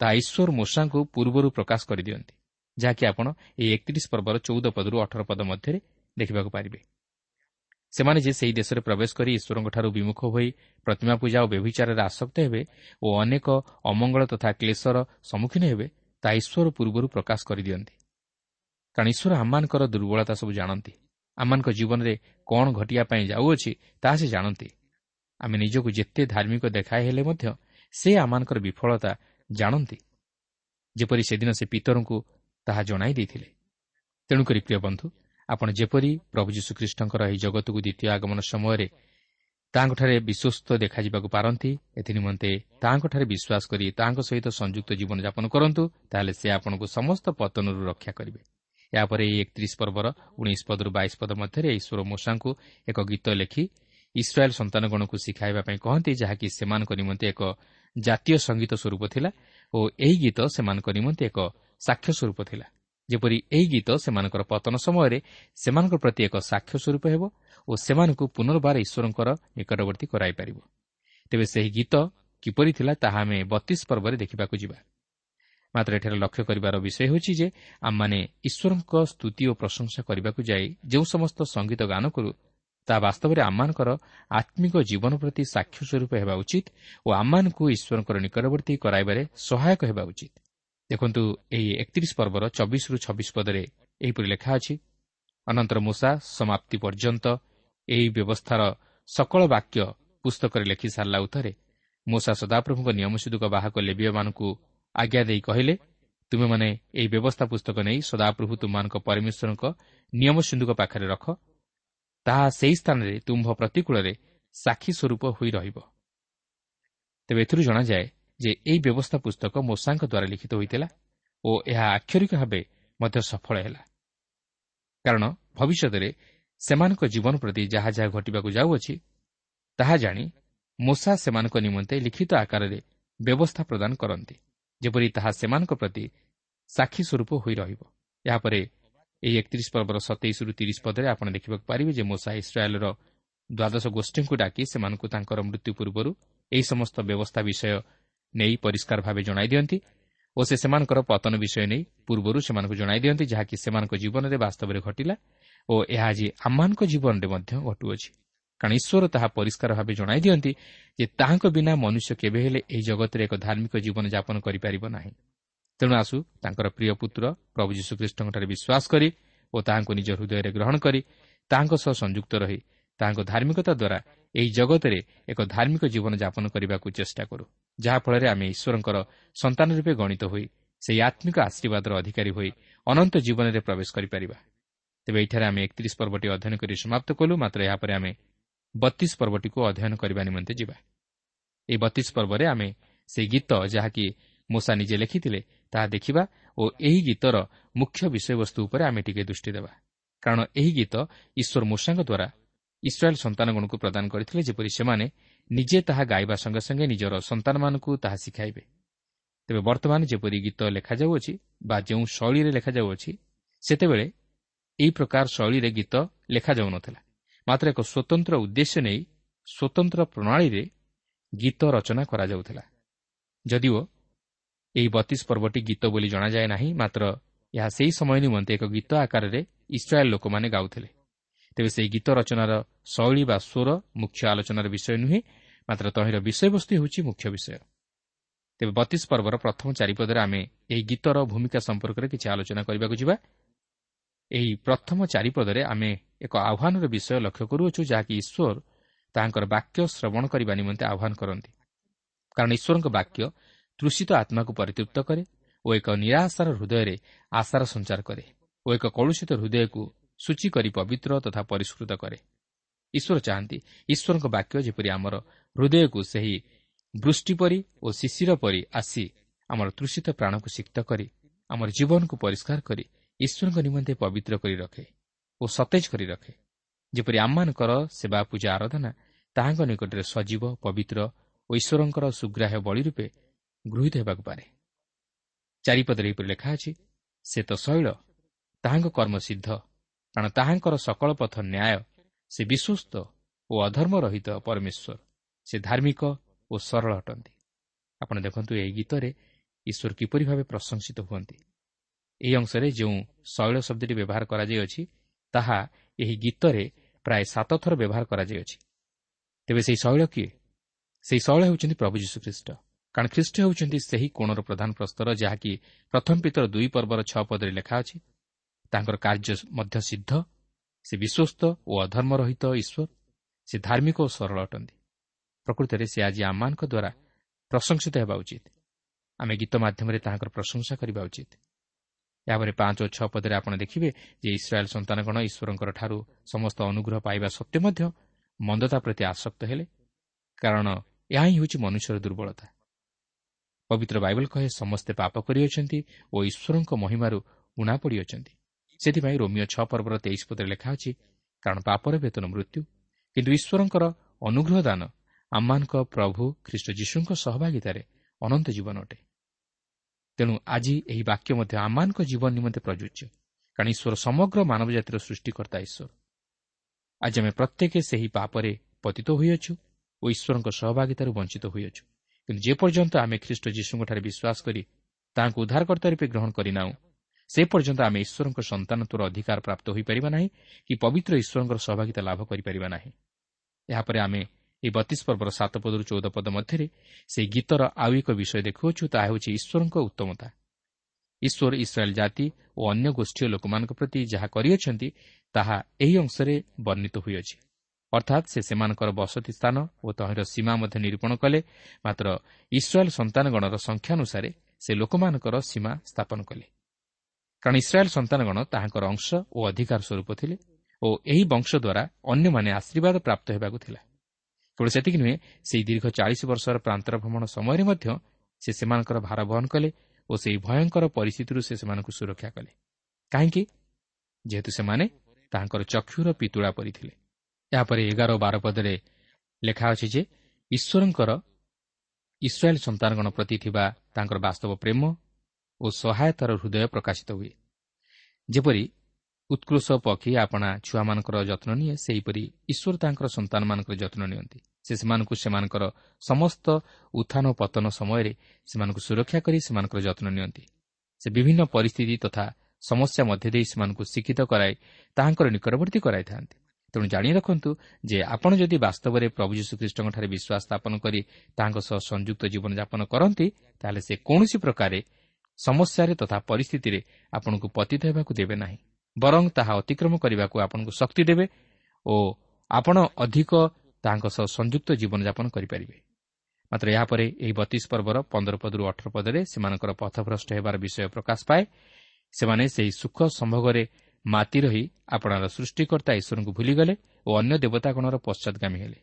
ତାହା ଈଶ୍ୱର ମୂଷାଙ୍କୁ ପୂର୍ବରୁ ପ୍ରକାଶ କରିଦିଅନ୍ତି ଯାହାକି ଆପଣ ଏହି ଏକତିରିଶ ପର୍ବର ଚଉଦ ପଦରୁ ଅଠର ପଦ ମଧ୍ୟରେ ଦେଖିବାକୁ ପାରିବେ। ସେମାନେ ଯେ ସେହି ଦେଶରେ ପ୍ରବେଶ କରି ଈଶ୍ୱରଙ୍କଠାରୁ ବିମୁଖ ହୋଇ ପ୍ରତିମା ପୂଜା ଓ ବ୍ୟଭିଚାରରେ ଆସକ୍ତ ହେବେ ଓ ଅନେକ ଅମଙ୍ଗଳ ତଥା କ୍ଲେଶର ସମ୍ମୁଖୀନ ହେବେ ତାହା ଈଶ୍ୱର ପୂର୍ବରୁ ପ୍ରକାଶ କରିଦିଅନ୍ତି। କାରଣ ଈଶ୍ୱର ଆମମାନଙ୍କର ଦୁର୍ବଳତା ସବୁ ଜାଣନ୍ତି। ଆମମାନଙ୍କ ଜୀବନରେ କ'ଣ ଘଟିବା ପାଇଁ ଯାଉଅଛି ତାହା ସେ ଜାଣନ୍ତି। ଆମେ ନିଜକୁ ଯେତେ ଧାର୍ମିକ ଦେଖାଇ ହେଲେ ମଧ୍ୟ ସେ ଆମମାନଙ୍କର ବିଫଳତା ଜାଣନ୍ତି। ଯେପରି ସେଦିନ ସେ ପିତରଙ୍କୁ ତାହା ଜଣାଇ ଦେଇଥିଲେ। ତେଣୁକରି ପ୍ରିୟ ବନ୍ଧୁ ଆପଣ ଯେପରି ପ୍ରଭୁ ଯୀଶୁଖ୍ରୀଷ୍ଟଙ୍କର ଏହି ଜଗତକୁ ଦ୍ୱିତୀୟ ଆଗମନ ସମୟରେ ତାହାଙ୍କଠାରେ ବିଶ୍ୱସ୍ତ ଦେଖାଯିବାକୁ ପାରନ୍ତି ଏଥିନିମନ୍ତେ ତାହାଙ୍କଠାରେ ବିଶ୍ୱାସ କରି ତାହାଙ୍କ ସହିତ ସଂଯୁକ୍ତ ଜୀବନଯାପନ କରନ୍ତୁ ତାହେଲେ ସେ ଆପଣଙ୍କୁ ସମସ୍ତ ପତନରୁ ରକ୍ଷା କରିବେ। ଏହାପରେ ଏହି ଏକତିରିଶ ପର୍ବର ଉଣେଇଶ ପଦରୁ ବାଇଶ ପଦ ମଧ୍ୟରେ ଈଶ୍ୱର ମୂଷାଙ୍କୁ ଏକ ଗୀତ ଲେଖି ଇସ୍ରାଏଲ୍ ସନ୍ତାନଗଣକୁ ଶିଖାଇବା ପାଇଁ କହନ୍ତି ଯାହାକି ସେମାନଙ୍କ ନିମନ୍ତେ ଏକ ଜାତୀୟ ସଙ୍ଗୀତ ସ୍ୱରୂପ ଥିଲା ଓ ଏହି ଗୀତ ସେମାନଙ୍କ ନିମନ୍ତେ ଏକ ସାକ୍ଷ୍ୟ ସ୍ୱରୂପ ଥିଲା। ଯେପରି ଏହି ଗୀତ ସେମାନଙ୍କର ପତନ ସମୟରେ ସେମାନଙ୍କ ପ୍ରତି ଏକ ସାକ୍ଷ୍ୟ ସ୍ୱରୂପ ହେବ ଓ ସେମାନଙ୍କୁ ପୁନର୍ବାର ଈଶ୍ୱରଙ୍କର ନିକଟବର୍ତ୍ତୀ କରାଇପାରିବ ତେବେ ସେହି ଗୀତ କିପରି ଥିଲା ତାହା ଆମେ ବତିଶ ପର୍ବରେ ଦେଖିବାକୁ ଯିବା। ମାତ୍ର ଏଠାରେ ଲକ୍ଷ୍ୟ କରିବାର ବିଷୟ ହେଉଛି ଯେ ଆମମାନେ ଈଶ୍ୱରଙ୍କ ସ୍ତୁତି ଓ ପ୍ରଶଂସା କରିବାକୁ ଯାଇ ଯେଉଁ ସମସ୍ତ ସଙ୍ଗୀତ ଗାନ କରୁ ତାହା ବାସ୍ତବରେ ଆମମାନଙ୍କର ଆତ୍ମିକ ଜୀବନ ପ୍ରତି ସାକ୍ଷ୍ୟ ସ୍ୱରୂପ ହେବା ଉଚିତ ଓ ଆମମାନଙ୍କୁ ଈଶ୍ୱରଙ୍କର ନିକଟବର୍ତ୍ତୀ କରାଇବାରେ ସହାୟକ ହେବା ଉଚିତ। ଦେଖନ୍ତୁ ଏହି ଏକତିରିଶ ପର୍ବର ଚବିଶରୁ ଛବିଶ ପଦରେ ଏହିପରି ଲେଖା ଅଛି ଅନନ୍ତର ମୂଷା ସମାପ୍ତି ପର୍ଯ୍ୟନ୍ତ ଏହି ବ୍ୟବସ୍ଥାର ସକଳ ବାକ୍ୟ ପୁସ୍ତକରେ ଲେଖି ସାରିଲା ଉତ୍ତରେ ମୂଷା ସଦାପ୍ରଭୁଙ୍କ ନିୟମସିଦ୍ଧୁକ ବାହକ ଲେବିୟମାନଙ୍କୁ ଆଜ୍ଞା ଦେଇ କହିଲେ ତୁମେମାନେ ଏହି ବ୍ୟବସ୍ଥା ପୁସ୍ତକ ନେଇ ସଦାପ୍ରଭୁ ତୁମମାନଙ୍କ ପରମେଶ୍ୱରଙ୍କ ନିୟମ ସିନ୍ଧୁକ ପାଖରେ ରଖ। ତାହା ସେହି ସ୍ଥାନରେ ତୁମ୍ଭ ପ୍ରତିକୂଳରେ ସାକ୍ଷୀ ସ୍ୱରୂପ ହୋଇ ରହିବ। ତେବେ ଏଥିରୁ ଜଣାଯାଏ ଯେ ଏହି ବ୍ୟବସ୍ଥା ପୁସ୍ତକ ମୂଷାଙ୍କ ଦ୍ୱାରା ଲିଖିତ ହୋଇଥିଲା ଓ ଏହା ଆକ୍ଷରିକ ଭାବେ ମଧ୍ୟ ସଫଳ ହେଲା। କାରଣ ଭବିଷ୍ୟତରେ ସେମାନଙ୍କ ଜୀବନ ପ୍ରତି ଯାହା ଯାହା ଘଟିବାକୁ ଯାଉଅଛି ତାହା ଜାଣି ମୂଷା ସେମାନଙ୍କ ନିମନ୍ତେ ଲିଖିତ ଆକାରରେ ବ୍ୟବସ୍ଥା ପ୍ରଦାନ କରନ୍ତି ଯେପରି ତାହା ସେମାନଙ୍କ ପ୍ରତି ସାକ୍ଷୀ ସ୍ୱରୂପ ହୋଇ ରହିବ। ଏହାପରେ ଏହି ଏକତିରିଶ ପର୍ବର ସତେଇଶରୁ ତିରିଶ ପଦରେ ଆପଣ ଦେଖିବାକୁ ପାରିବେ ଯେ ମୂଷା ଇସ୍ରାଏଲ୍ର ଦ୍ୱାଦଶ ଗୋଷ୍ଠୀଙ୍କୁ ଡାକି ସେମାନଙ୍କୁ ତାଙ୍କର ମୃତ୍ୟୁ ପୂର୍ବରୁ ଏହି ସମସ୍ତ ବ୍ୟବସ୍ଥା ବିଷୟ ନେଇ ପରିଷ୍କାର ଭାବେ ଜଣାଇ ଦିଅନ୍ତି ଓ ସେ ସେମାନଙ୍କର ପତନ ବିଷୟ ନେଇ ପୂର୍ବରୁ ସେମାନଙ୍କୁ ଜଣାଇ ଦିଅନ୍ତି ଯାହାକି ସେମାନଙ୍କ ଜୀବନରେ ବାସ୍ତବରେ ଘଟିଲା ଓ ଏହା ଆଜି ଆମମାନଙ୍କ ଜୀବନରେ ମଧ୍ୟ ଘଟୁଅଛି କାରଣ ଈଶ୍ୱର ତାହା ପରିଷ୍କାର ଭାବେ ଜଣାଇ ଦିଅନ୍ତି ଯେ ତାହାଙ୍କ ବିନା ମନୁଷ୍ୟ କେବେ ହେଲେ ଏହି ଜଗତରେ ଏକ ଧାର୍ମିକ ଜୀବନଯାପନ କରିପାରିବ ନାହିଁ। ତେଣୁ ଆସୁ ତାଙ୍କର ପ୍ରିୟ ପୁତ୍ର ପ୍ରଭୁ ଯୀଶୁଖ୍ରୀଷ୍ଟଙ୍କଠାରେ ବିଶ୍ୱାସ କରି ଓ ତାହାଙ୍କୁ ନିଜ ହୃଦୟରେ ଗ୍ରହଣ କରି ତାହାଙ୍କ ସହ ସଂଯୁକ୍ତ ରହି ତାହାଙ୍କ ଧାର୍ମିକତା ଦ୍ୱାରା ଏହି ଜଗତରେ ଏକ ଧାର୍ମିକ ଜୀବନଯାପନ କରିବାକୁ ଚେଷ୍ଟା କରୁ ଯାହାଫଳରେ ଆମେ ଈଶ୍ୱରଙ୍କର ସନ୍ତାନ ରୂପେ ଗଣିତ ହୋଇ ସେହି ଆତ୍ମିକ ଆଶୀର୍ବାଦର ଅଧିକାରୀ ହୋଇ ଅନନ୍ତ ଜୀବନରେ ପ୍ରବେଶ କରିପାରିବା। ତେବେ ଏଠାରେ ଆମେ ଏକତିରିଶ ପର୍ବଟି ଅଧ୍ୟୟନ କରି ସମାପ୍ତ କଲୁ ମାତ୍ର ଏହାପରେ ଆମେ ବତିଶ ପର୍ବଟିକୁ ଅଧ୍ୟୟନ କରିବା ନିମନ୍ତେ ଯିବା। ଏହି ବତିଶ ପର୍ବରେ ଆମେ ସେହି ଗୀତ ଯାହାକି ମୂଷା ନିଜେ ଲେଖିଥିଲେ ତାହା ଦେଖିବା ଓ ଏହି ଗୀତର ମୁଖ୍ୟ ବିଷୟବସ୍ତୁ ଉପରେ ଆମେ ଟିକେ ଦୃଷ୍ଟି ଦେବା। କାରଣ ଏହି ଗୀତ ଈଶ୍ୱର ମୂଷାଙ୍କ ଦ୍ୱାରା ଇସ୍ରାଏଲ୍ ସନ୍ତାନଗଣକୁ ପ୍ରଦାନ କରିଥିଲେ ଯେପରି ସେମାନେ ନିଜେ ତାହା ଗାଇବା ସଙ୍ଗେ ସଙ୍ଗେ ନିଜର ସନ୍ତାନମାନଙ୍କୁ ତାହା ଶିଖାଇବେ ତେବେ ବର୍ତ୍ତମାନ ଯେପରି ଗୀତ ଲେଖାଯାଉଅଛି ବା ଯେଉଁ ଶୈଳୀରେ ଲେଖାଯାଉଅଛି ସେତେବେଳେ ଏହି ପ୍ରକାର ଶୈଳୀରେ ଗୀତ ଲେଖାଯାଉନଥିଲା ମାତ୍ର ଏକ ସ୍ୱତନ୍ତ୍ର ଉଦ୍ଦେଶ୍ୟ ନେଇ ସ୍ୱତନ୍ତ୍ର ପ୍ରଣାଳୀରେ ଗୀତ ରଚନା କରାଯାଉଥିଲା ଯଦିଓ ଏହି ବତିଶ ପର୍ବଟି ଗୀତ ବୋଲି ଜଣାଯାଏ ନାହିଁ ମାତ୍ର ଏହା ସେହି ସମୟ ନିମନ୍ତେ ଏକ ଗୀତ ଆକାରରେ ଇସ୍ରାଏଲ୍ ଲୋକମାନେ ଗାଉଥିଲେ ତେବେ ସେହି ଗୀତ ରଚନାର ଶୈଳୀ ବା ସ୍ୱର ମୁଖ୍ୟ ଆଲୋଚନାର ବିଷୟ ନୁହେଁ ମାତ୍ର ତହିଁର ବିଷୟବସ୍ତୁ ହେଉଛି ମୁଖ୍ୟ ବିଷୟ। ତେବେ ବତିଶ ପର୍ବର ପ୍ରଥମ ଚାରିପଦରେ ଆମେ ଏହି ଗୀତର ଭୂମିକା ସମ୍ପର୍କରେ କିଛି ଆଲୋଚନା କରିବାକୁ ଯିବା। ଏହି ପ୍ରଥମ ଚାରିପଦରେ ଆମେ ଏକ ଆହ୍ୱାନର ବିଷୟ ଲକ୍ଷ୍ୟ କରୁଅଛୁ ଯାହାକି ଈଶ୍ୱର ତାହାଙ୍କର ବାକ୍ୟ ଶ୍ରବଣ କରିବା ନିମନ୍ତେ ଆହ୍ୱାନ କରନ୍ତି। କାରଣ ଈଶ୍ୱରଙ୍କ ବାକ୍ୟ ତୃଷିତ ଆତ୍ମାକୁ ପରିତୃପ୍ତ କରେ ଓ ଏକ ନିରାଶାର ହୃଦୟରେ ଆଶାର ସଞ୍ଚାର କରେ ଓ ଏକ କଳୁଷିତ ହୃଦୟକୁ ସୂଚୀ କରି ପବିତ୍ର ତଥା ପରିଷ୍କୃତ କରେ। ଈଶ୍ୱର ଚାହାନ୍ତି ଈଶ୍ୱରଙ୍କ ବାକ୍ୟ ଯେପରି ଆମର ହୃଦୟକୁ ସେହି ବୃଷ୍ଟି ପରି ଓ ଶିଶିର ପରି ଆସି ଆମର ତୃଷିତ ପ୍ରାଣକୁ ସିକ୍ତ କରି ଆମର ଜୀବନକୁ ପରିଷ୍କାର କରି ଈଶ୍ୱରଙ୍କ ନିମନ୍ତେ ପବିତ୍ର କରି ରଖେ ଓ ସତେଜ କରି ରଖେ। ଯେପରି ଆମମାନଙ୍କର ସେବା ପୂଜା ଆରାଧନା ତାହାଙ୍କ ନିକଟରେ ସଜୀବ ପବିତ୍ର ଓ ଈଶ୍ୱରଙ୍କର ସୁଗ୍ରାହ୍ୟ ବଳି ରୂପେ ଗୃହୀତ ହେବାକୁ ପାରେ। ଚାରିପଦରେ ଏହିପରି ଲେଖା ଅଛି ସେ ତ ଶୈଳ ତାହାଙ୍କ କର୍ମ ସିଦ୍ଧ କାରଣ ତାହାଙ୍କର ସକଳ ପଥ ନ୍ୟାୟ ସେ ବିଶ୍ୱସ୍ତ ଓ ଅଧର୍ମ ରହିତ ପରମେଶ୍ୱର। ସେ ଧାର୍ମିକ ଓ ସରଳ ଅଟନ୍ତି। ଆପଣ ଦେଖନ୍ତୁ ଏହି ଗୀତରେ ଈଶ୍ୱର କିପରି ଭାବେ ପ୍ରଶଂସିତ ହୁଅନ୍ତି। ଏହି ଅଂଶରେ ଯେଉଁ ଶୈଳ ଶବ୍ଦଟି ବ୍ୟବହାର କରାଯାଇଅଛି ତାହା ଏହି ଗୀତରେ ପ୍ରାୟ ସାତ ଥର ବ୍ୟବହାର କରାଯାଇଅଛି। ତେବେ ସେହି ଶୈଳ କିଏ? ସେହି ଶୈଳ ହେଉଛନ୍ତି ପ୍ରଭୁ ଯୀଶୁଖ୍ରୀଷ୍ଟ। କାରଣ ଖ୍ରୀଷ୍ଟ ହେଉଛନ୍ତି ସେହି କୋଣର ପ୍ରଧାନ ପ୍ରସ୍ତର ଯାହାକି ପ୍ରଥମ ପିତର ଦୁଇ ପର୍ବର ଛଅ ପଦରେ ଲେଖା ଅଛି। ତାଙ୍କର କାର୍ଯ୍ୟ ମଧ୍ୟ ସିଦ୍ଧ। ସେ ବିଶ୍ୱସ୍ତ ଓ ଅଧର୍ମ ରହିତ ଈଶ୍ୱର। ସେ ଧାର୍ମିକ ଓ ସରଳ ଅଟନ୍ତି। ପ୍ରକୃତରେ ସେ ଆଜି ଆମମାନଙ୍କ ଦ୍ୱାରା ପ୍ରଶଂସିତ ହେବା ଉଚିତ। ଆମେ ଗୀତ ମାଧ୍ୟମରେ ତାହାଙ୍କର ପ୍ରଶଂସା କରିବା ଉଚିତ। ଏହାପରେ ପାଞ୍ଚ ଓ ଛଅ ପଦରେ ଆପଣ ଦେଖିବେ ଯେ ଇସ୍ରାଏଲ୍ ସନ୍ତାନଗଣ ଈଶ୍ୱରଙ୍କର ଠାରୁ ସମସ୍ତ ଅନୁଗ୍ରହ ପାଇବା ସତ୍ତ୍ୱେ ମଧ୍ୟ ମନ୍ଦତା ପ୍ରତି ଆସକ୍ତ ହେଲେ। କାରଣ ଏହା ହିଁ ହେଉଛି ମନୁଷ୍ୟର ଦୁର୍ବଳତା। ପବିତ୍ର ବାଇବଲ କହେ ସମସ୍ତେ ପାପ କରିଅଛନ୍ତି ଓ ଈଶ୍ୱରଙ୍କ ମହିମାରୁ ଉଣା ପଡ଼ିଅଛନ୍ତି। ସେଥିପାଇଁ ରୋମିଓ ଛଅ ପର୍ବର ତେଇଶ ପଦରେ ଲେଖା ଅଛି କାରଣ ପାପର ବେତନ ମୃତ୍ୟୁ କିନ୍ତୁ ଈଶ୍ୱରଙ୍କର ଅନୁଗ୍ରହ ଦାନ ଆମମାନଙ୍କ ପ୍ରଭୁ ଖ୍ରୀଷ୍ଟ ଯୀଶୁଙ୍କ ସହଭାଗିତାରେ ଅନନ୍ତ ଜୀବନ ଅଟେ। ତେଣୁ ଆଜି ଏହି ବାକ୍ୟ ମଧ୍ୟ ଆମମାନଙ୍କ ଜୀବନ ନିମନ୍ତେ ପ୍ରଯୁଜ୍ୟ କାରଣ ଈଶ୍ୱର ସମଗ୍ର ମାନବ ଜାତିର ସୃଷ୍ଟିକର୍ତ୍ତା ଈଶ୍ୱର। ଆଜି ଆମେ ପ୍ରତ୍ୟେକ ସେହି ପାପରେ ପତିତ ହୋଇଅଛୁ ଓ ଈଶ୍ୱରଙ୍କ ସହଭାଗିତାରୁ ବଞ୍ଚିତ ହୋଇଅଛୁ। କିନ୍ତୁ ଯେପର୍ଯ୍ୟନ୍ତ ଆମେ ଖ୍ରୀଷ୍ଟ ଯୀଶୁଙ୍କଠାରେ ବିଶ୍ୱାସ କରି ତାହାଙ୍କୁ ଉଦ୍ଧାରକର୍ତ୍ତା ରୂପେ ଗ୍ରହଣ କରିନାହୁଁ ସେ ପର୍ଯ୍ୟନ୍ତ ଆମେ ଈଶ୍ୱରଙ୍କ ସନ୍ତାନତ୍ୱର ଅଧିକାର ପ୍ରାପ୍ତ ହୋଇପାରିବା ନାହିଁ କି ପବିତ୍ର ଈଶ୍ୱରଙ୍କର ସହଭାଗିତା ଲାଭ କରିପାରିବା ନାହିଁ। ଏହାପରେ ଆମେ ଏହି ବତିଶ ପର୍ବର ସାତ ପଦରୁ ଚଉଦ ପଦ ମଧ୍ୟରେ ସେହି ଗୀତର ଆଉ ଏକ ବିଷୟ ଦେଖୁଅଛୁ ତାହା ହେଉଛି ଈଶ୍ୱରଙ୍କ ଉତ୍ତମତା। ଈଶ୍ୱର ଇସ୍ରାଏଲ୍ ଜାତି ଓ ଅନ୍ୟ ଗୋଷ୍ଠୀୟ ଲୋକମାନଙ୍କ ପ୍ରତି ଯାହା କରିଅଛନ୍ତି ତାହା ଏହି ଅଂଶରେ ବର୍ଣ୍ଣିତ ହୋଇଅଛି। ଅର୍ଥାତ୍ ସେ ସେମାନଙ୍କର ବସତି ସ୍ଥାନ ଓ ତହିଁର ସୀମା ମଧ୍ୟ ନିରୂପଣ କଲେ ମାତ୍ର ଇସ୍ରାଏଲ୍ ସନ୍ତାନଗଣର ସଂଖ୍ୟାନୁସାରେ ସେ ଲୋକମାନଙ୍କର ସୀମା ସ୍ଥାପନ କଲେ। କାରଣ ଇସ୍ରାଏଲ୍ ସନ୍ତାନଗଣ ତାହାଙ୍କର ଅଂଶ ଓ ଅଧିକାର ସ୍ୱରୂପ ଥିଲେ ଓ ଏହି ବଂଶ ଦ୍ୱାରା ଅନ୍ୟମାନେ ଆଶୀର୍ବାଦ ପ୍ରାପ୍ତ ହେବାକୁ ଥିଲା। କେବଳ ସେତିକି ନୁହେଁ ସେହି ଦୀର୍ଘ ଚାଳିଶ ବର୍ଷର ପ୍ରାନ୍ତର ଭ୍ରମଣ ସମୟରେ ମଧ୍ୟ ସେ ସେମାନଙ୍କର ଭାର ବହନ କଲେ ଓ ସେହି ଭୟଙ୍କର ପରିସ୍ଥିତିରୁ ସେ ସେମାନଙ୍କୁ ସୁରକ୍ଷା କଲେ। କାହିଁକି? ଯେହେତୁ ସେମାନେ ତାହାଙ୍କର ଚକ୍ଷୁର ପିତୁଳା ପରିଥିଲେ ଏହାପରେ ଏଗାର ଓ ବାର ପଦରେ ଲେଖା ଅଛି ଯେ ଈଶ୍ୱରଙ୍କର ଇସ୍ରାଏଲ୍ ସନ୍ତାନଗଣ ପ୍ରତି ଥିବା ତାଙ୍କର ବାସ୍ତବ ପ୍ରେମ ଓ ସହାୟତାର ହୃଦୟ ପ୍ରକାଶିତ ହୁଏ। ଯେପରି ଉତ୍କୃଷ ପକ୍ଷୀ ଆପଣା ଛୁଆମାନଙ୍କର ଯତ୍ନ ନିଏ ସେହିପରି ଈଶ୍ୱର ତାଙ୍କର ସନ୍ତାନମାନଙ୍କର ଯତ୍ନ ନିଅନ୍ତି। ସେ ସେମାନଙ୍କୁ ସେମାନଙ୍କର ସମସ୍ତ ଉତ୍ଥାନ ପତନ ସମୟରେ ସେମାନଙ୍କୁ ସୁରକ୍ଷା କରି ସେମାନଙ୍କର ଯତ୍ନ ନିଅନ୍ତି। ସେ ବିଭିନ୍ନ ପରିସ୍ଥିତି ତଥା ସମସ୍ୟା ମଧ୍ୟ ଦେଇ ସେମାନଙ୍କୁ ଶିକ୍ଷିତ କରାଇ ତାହାଙ୍କର ନିକଟବର୍ତ୍ତୀ କରାଇଥାନ୍ତି। ତେଣୁ ଜାଣି ରଖନ୍ତୁ ଯେ ଆପଣ ଯଦି ବାସ୍ତବରେ ପ୍ରଭୁ ଯୀଶୁଖ୍ରୀଷ୍ଟଙ୍କଠାରେ ବିଶ୍ୱାସ ସ୍ଥାପନ କରି ତାହାଙ୍କ ସହ ସଂଯୁକ୍ତ ଜୀବନଯାପନ କରନ୍ତି ତାହେଲେ ସେ କୌଣସି ପ୍ରକାରେ ସମସ୍ୟାରେ ତଥା ପରିସ୍ଥିତିରେ ଆପଣଙ୍କୁ ପତିତ ହେବାକୁ ଦେବେ ନାହିଁ। ବରଂ ତାହା ଅତିକ୍ରମ କରିବାକୁ ଆପଣଙ୍କୁ ଶକ୍ତି ଦେବେ ଓ ଆପଣ ଅଧିକ ତାହାଙ୍କ ସହ ସଂଯୁକ୍ତ ଜୀବନଯାପନ କରିପାରିବେ। ମାତ୍ର ଏହାପରେ ଏହି ବତିଶ ପର୍ବର ପନ୍ଦର ପଦରୁ ଅଠର ପଦରେ ସେମାନଙ୍କର ପଥଭ୍ରଷ୍ଟ ହେବାର ବିଷୟ ପ୍ରକାଶ ପାଏ। ସେମାନେ ସେହି ସୁଖ ସମ୍ଭୋଗରେ ମାତି ରହି ଆପଣାର ସୃଷ୍ଟିକର୍ତ୍ତା ଈଶ୍ୱରଙ୍କୁ ଭୁଲିଗଲେ ଓ ଅନ୍ୟ ଦେବତାଗଣର ପଶ୍ଚାଦଗାମୀ ହେଲେ।